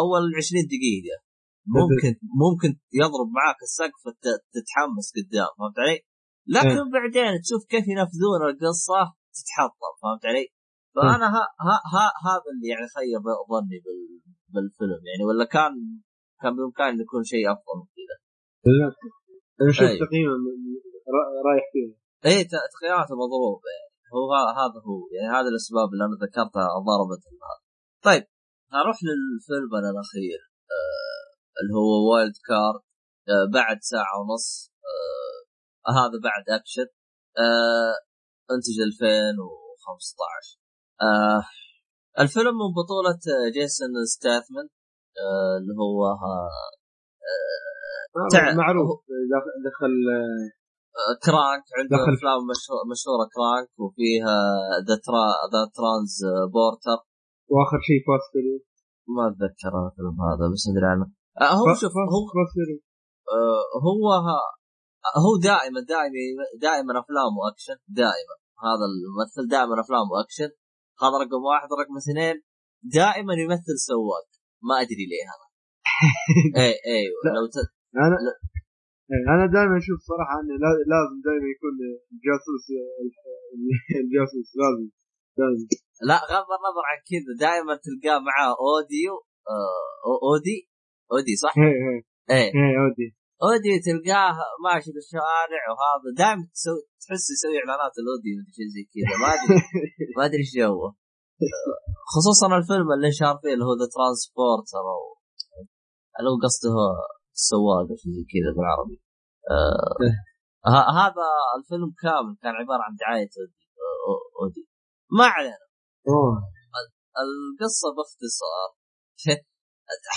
أول 20 دقيقة. ممكن ممكن يضرب معاك السقف تتحمس قدام فهمت علي؟ لكن بعدين تشوف كيف ينفذون القصة تتحطم فهمت علي؟ فأنا ها ها ها هذا اللي يعني خيب ظني بال بالفيلم يعني ولا كان كان بامكانه يكون شيء أفضل من كذا. أنا شفت. تقييمه را- رايح فيه. ت- تقييماته مضروب يعني. هو هذا هو يعني هذه الأسباب اللي أنا ذكرتها ضربت هذا طيب. نروح للفيلم الأخير آه اللي هو Wild Card آه بعد ساعة ونص آه هذا بعد أكشن آه انتج 2015 آه الفيلم من بطولة آه، جيسون ستاثام آه اللي هو آه تع- معروف. دخل- آه، Crank عنده دخل- أفلام مشهو- مشهورة Crank وفيها The Tra- The Transporter وآخر شيء Fast Furious. ما أتذكر أنا الفيلم هذا بس أدري عنه. آه، هو شوف هو Fast Furious. آه، هو ها- هو دائما دائما دائما أفلامه أكشن دائما. هذا الممثل دائما أفلامه أكشن. هذا رقم واحد. رقم اثنين دائما يمثل سواق. ما أدري ليه هذا. اي اي لا. لو ت... أنا لا. إيه، أنا دائما أشوف صراحة إنه لا- لازم دائما يكون الجاسوس الجاسوس لازم لازم. لا بغض النظر عن كذا دائما تلقاه معاه أوديو آه أودي؟ أودي صح؟ إيه إيه. إيه. إيه Audi. Audi تلقاه ماشي في الشوارع وهذا دائما تحس يسوي إعلانات الأودي مدري شيء زي كذا. ما أدري ما أدري إيش جوه. خصوصا الفيلم اللي انشهر فيه اللي هو The Transporter أو اللي هو قصده هو السواق أو شيء زي كذا بالعربي. آه ه- هذا الفيلم كامل كان عبارة عن دعاية Audi Audi. ما علينا. القصة باختصار.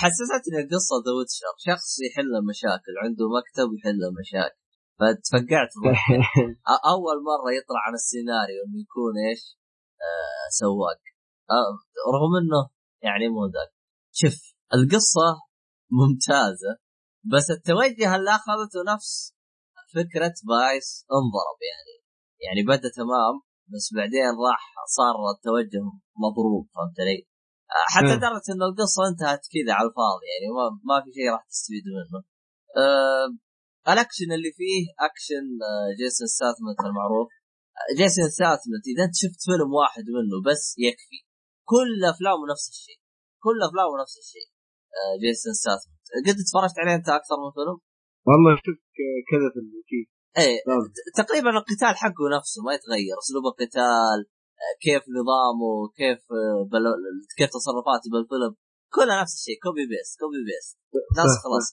حسستني القصة The Witcher. شخص يحل مشاكل عنده مكتب يحل مشاكل فتفقعت أول مرة يطلع عن السيناريو إنه يكون إيش؟ آه سواق. آه رغم إنه يعني مو ذاك. شوف القصة ممتازة بس التوجه اللي اخذته نفس فكرة Vice انضرب يعني. يعني بدأ تمام بس بعدين راح صار التوجه مضروب فهمت علي؟ آه، حتى مم. درجة إن القصة انتهت كذا على الفاضي يعني ما, ما في شيء راح تستفيد منه. أه الأكشن اللي فيه أكشن آه، جيسون ستاثام المعروف آه، جيسون ستاثام إذا أنت شفت فيلم واحد منه بس يكفي كل أفلامه نفس الشيء كل أفلامه نفس الشيء آه، جيسون ستاثام قد اتفرجت عليه أنت أكثر من فيلم؟ والله شفت كذا في الكيف إيه نعم. تقريبا القتال حقه نفسه ما يتغير أسلوب القتال آه، كيف نظامه كيف آه، بل... كيف تصرفاته بالفيلم كلها نفس الشيء copy paste copy paste ناس صح، خلاص.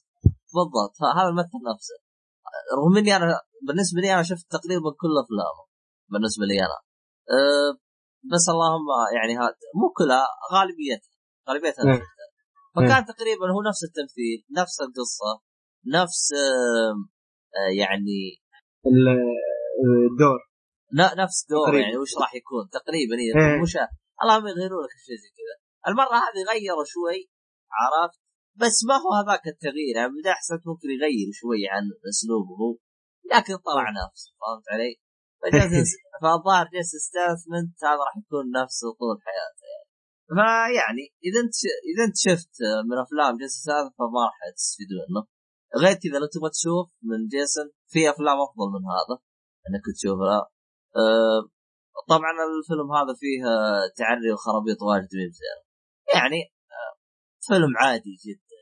بالضبط هذا الممثل نفسه. رغم إني أنا بالنسبة لي أنا شفت تقريبا كل أفلامه بالنسبة لي أنا. أه بس اللهم يعني هذا مو كلها غالبيتها غالبيتها أنا إيه. شفتها. فكان تقريبا هو نفس التمثيل نفس القصة نفس آه آه يعني الدور ن- نفس دور تقريباً. يعني وش راح يكون تقريبا إيه. إيه. مش اللهم يغيروا لك شيء زي كذا المرة هذه غيروا شوي عرفت بس ما هو هذاك التغيير يعني بدأ حسيت ممكن يغير شوي عن أسلوبه هو لكن طلع نفسه فهمت علي؟ فالظاهر جالس ستاثمنت هذا راح يكون نفسه طول حياته يعني فيعني إذا أنت إذا أنت شفت من أفلام جيسون ستاثام فما راح تستفيد منه غير كذا لو تبغى تشوف من جيسون في أفلام أفضل من هذا إنك تشوفها. أه طبعا الفيلم هذا فيه تعري وخرابيط واجد زينه يعني آه، فيلم عادي جدا.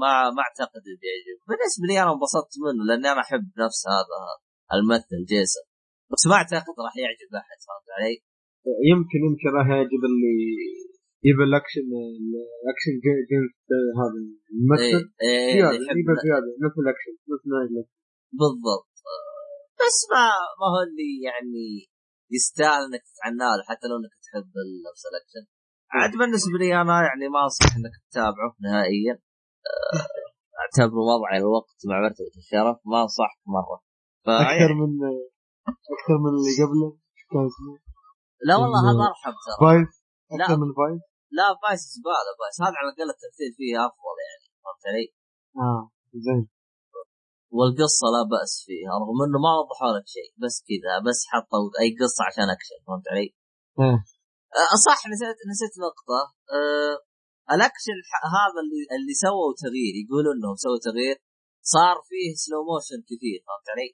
ما ما أعتقد إنه يعجب بالنسبة لي أنا انبسطت منه لأني أنا أحب نفس هذا الممثل جيسون. بس ما أعتقد راح يعجب أحد فهمت علي؟ يمكن يمكن راح يعجب اللي يبى الاكشن الاكشن جنس هذا الممثل. إيه زيادة اللي يحب يبى زيادة نفس الاكشن نفس الاكشن بالضبط. آه، بس ما ما هو اللي يعني يستاهل إنك تتعنى له حتى لو إنك تحب نفس الأكشن. عاد بالنسبة لي أنا يعني ما أنصح إنك تتابعه نهائيا. آه، أعتبره ضياع الوقت مع مرتبة الشرف ما أنصحك مرة. أكثر فيعني من أكثر من اللي قبله؟ كان اسمه لا والله هذا أرحم ترى. Vice. أكثر من Vice لا Vice زبالة Vice هذا على الأقل التمثيل فيه أفضل يعني فهمت علي؟ آه زين. والقصة لا بأس فيها رغم إنه ما وضحوا لك شيء بس كذا بس حطوا أي قصة عشان أكشن فهمت علي؟ آه. أه صح نسيت نسيت نقطة أه الأكشن هذا اللي اللي سووا تغيير يقولوا إنهم سووا تغيير صار فيه slow motion كثير فهمت علي؟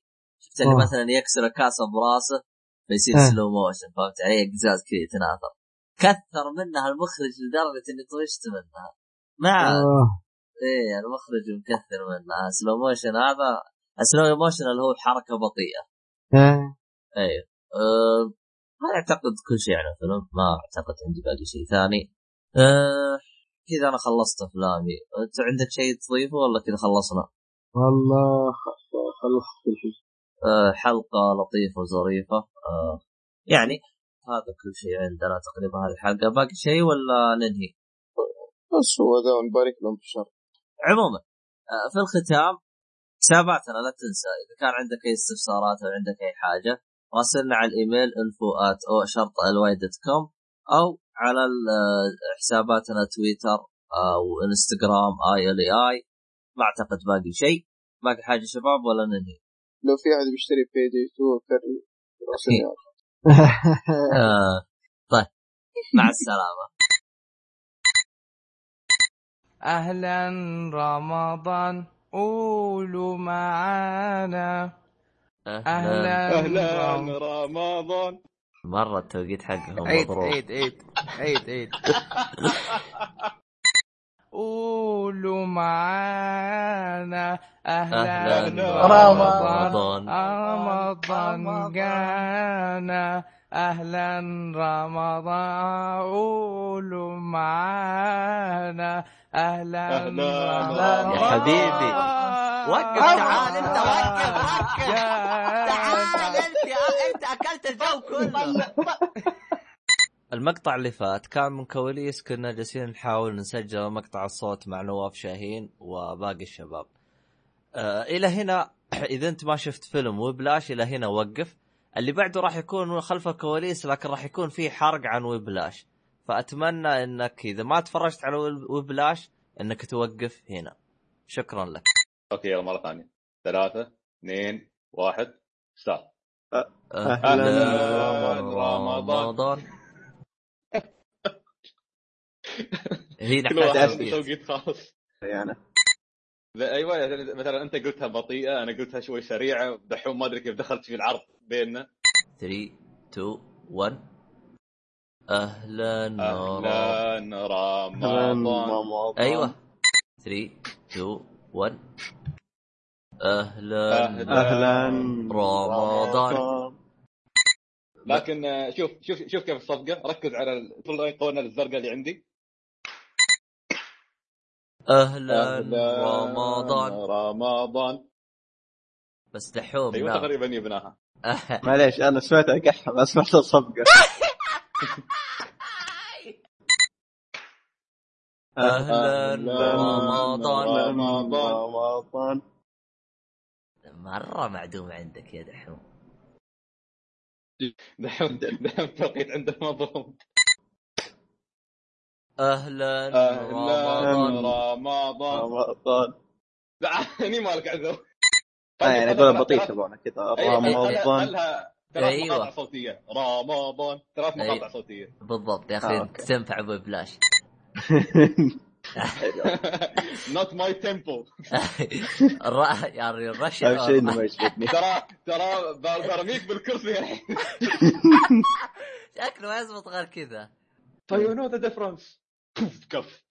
شفت اللي آه. مثلا يكسر كاسه براسه فيصير آه. slow motion فهمت علي؟ قزاز كذا يتناثر كثر منها المخرج لدرجة إني طفشت منها ما آه. إيه المخرج مكثر منها. slow motion هذا slow motion اللي هو حركة بطيئة. إيه. أيوه أه ما أعتقد كل شيء عن الفيلم ما أعتقد عندي باقي شيء ثاني. أه كذا أنا خلصت أفلامي. أنت عندك شيء تضيفه ولا كذا خلصنا؟ والله خلصت كل شيء. أه حلقة لطيفة وظريفة. أه يعني هذا كل شيء عندنا تقريبا هذه الحلقة. باقي شيء ولا ننهي؟ بس هو ذا ونبارك لهم في الشر. عموما آه، في الختام حساباتنا لا تنسى إذا كان عندك أي استفسارات أو عندك أي حاجة راسلنا على الإيميل info at O شرطة L Y dot com أو على آه، حساباتنا تويتر أو انستغرام آي إل إي ما أعتقد باقي شيء. باقي حاجة شباب ولا ننهي؟ لو في أحد بيشتري بي دي 2 كري راسلني. على آه. طيب. مع السلامة. أهلا رمضان قولوا معانا. أهلا أهلا رم- رمضان. مرة التوقيت حقهم عيد عيد عيد عيد عيد. قولوا معانا. أهلا أهلا رمضان. رمضان رمضان جانا أهلا رمضان قولوا معانا. أهلا رمضان. يا حبيبي. وقف تعال أنت وقف وقف. تعال أنت أنت أكلت الجو كله. المقطع اللي فات كان من كواليس كنا جالسين نحاول نسجل مقطع الصوت مع نواف شاهين وباقي الشباب. آه إلى هنا إذا أنت ما شفت فيلم Whiplash إلى هنا وقف. اللي بعده راح يكون خلف الكواليس لكن راح يكون فيه حرق عن Whiplash. فأتمنى إنك إذا ما تفرجت على Whiplash إنك توقف هنا. شكرا لك. okay يلا مرة ثانية. ثلاثة اثنين واحد start. أهلا. رمضان. رمضان. هنا توقيت خاص يعني. أيوه يعني مثلا أنت قلتها بطيئة أنا قلتها شوي سريعة دحوم ما أدري كيف دخلت في العرض بيننا. 3 2 1 أهلا رمضان أهلا رمضان أيوه. 3 2 1 أهلا أهلاً. رمضان. لكن آه، شوف شوف شوف كيف الصفقة. ركز على ال- طول الايقونه الزرقاء اللي عندي. أهلا رمضان. رمضان. بس دحوم أيوه نام. تقريبا يبناها. معليش أنا سمعت اقحى ما سمعت الصفقه أهلا رمضان. رمضان. رمضان. مرة معدوم عندك يا دحوم. دحوم دحوم التوقيت عنده مضروب أهلا أهلا رمضان. رمضان. رمضان. لا هني مالك عذر آه، يعني اقولها بطيء تبغون كذا. رمضان. خلها ثلاث أيوة. مقاطع صوتية. رمضان. ثلاث أيوة. مقاطع صوتية. بالضبط يا آه، أخي أوكي. تنفع ببلاش نوت ماي تيمبو يعني الرش أهم شيء إنه ما يشبكني ترى ترى برميك بالكرسي. الحين شكله ما يزبط غير كذا. فيو نو ذا ديفرنس كف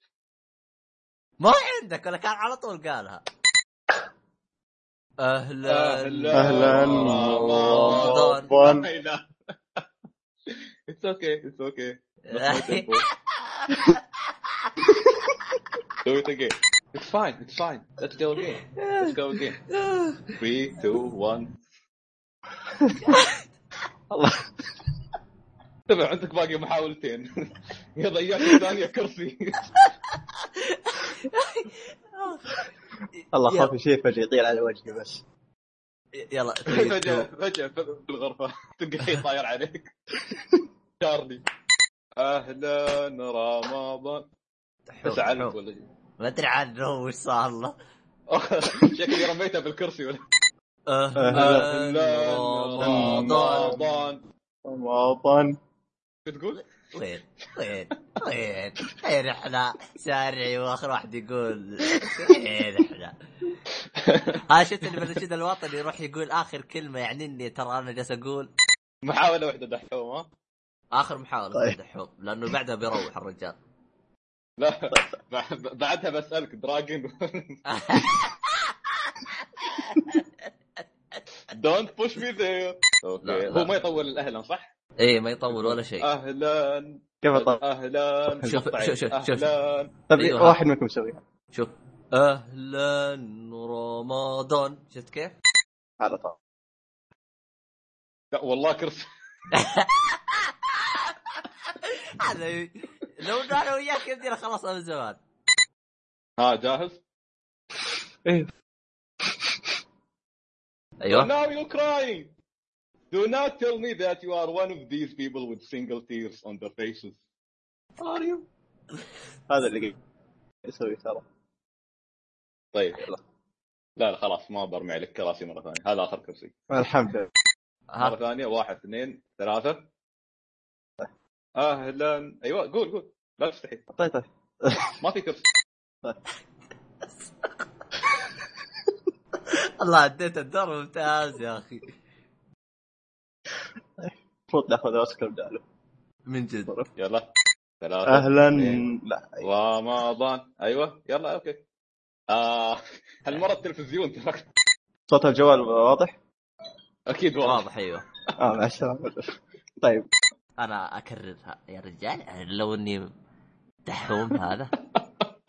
ما عندك ولا كان على طول قالها أهلا أهلا رمضان It's okay it's okay Do it again. It's fine, it's fine. Let's go again. Let's go again. Three, two, one. الله تبع عندك باقي محاولتين. يا ضيعت الثانية كرسي. الله خاف شيء فجأة يطير على وجهي بس. يلا فجأة فجأة في الغرفة. تلقى شيء طاير عليك. شارلي أهلا رمضان بس علق ولا شيء ما أدري عنه وش صار له. شكلي رميته بالكرسي ولا أهلا رمضان رمضان رمضان شو تقول؟ وين؟ وين؟ وين؟ وين إحنا سارعي واخر واحد يقول وين إحنا ها شفت اللي بالنشيد الوطني يروح يقول آخر كلمة يعني إني ترى أنا جالس أقول. محاولة واحدة دحوم ها؟ آخر محاولة طيب. دحوم لأنه بعدها بيروح الرجال. لا بعدها بسألك دراجون. دونت بوش مي ذير أوكي. هو ما يطول الاهلا صح؟ إيه ما يطول ولا شيء. أهلا كيف طب أهلا. شوف-. شوف- شوف- شوف. طب أيوة. واحد منكم يسويها شوف. أهلا رمضان. شفت كيف؟ على طول لا والله كرسي هذا لو أنا وياك يمدينا خلصنا من زمان ها جاهز؟ إيه. أيوه. you're crying do not tell me that you are one of these people with single tears on their faces. Are you? هذا اللي يسوي ترى طيب لا لا خلاص ما برمي عليك كراسي مرة ثانية. هذا آخر كرسي. الحمد لله. مرة ثانية واحد اثنين ثلاثة. أهلا أيوه قول قول. لا تستحي. طيب طيب. ما في كرسي. الله أديت الدور ممتاز يا أخي. المفروض ناخذ اوسكار بداله من جد. يلا. ثلاثة أهلا. اثنين. لا رمضان. أيوه. يلا أوكي. آه هالمرة التلفزيون ترى. صوت الجوال واضح؟ أكيد واضح. واضح أيوه. آه مع السلامة. طيب. أنا أكررها. يا رجال لو إني دحوم هذا.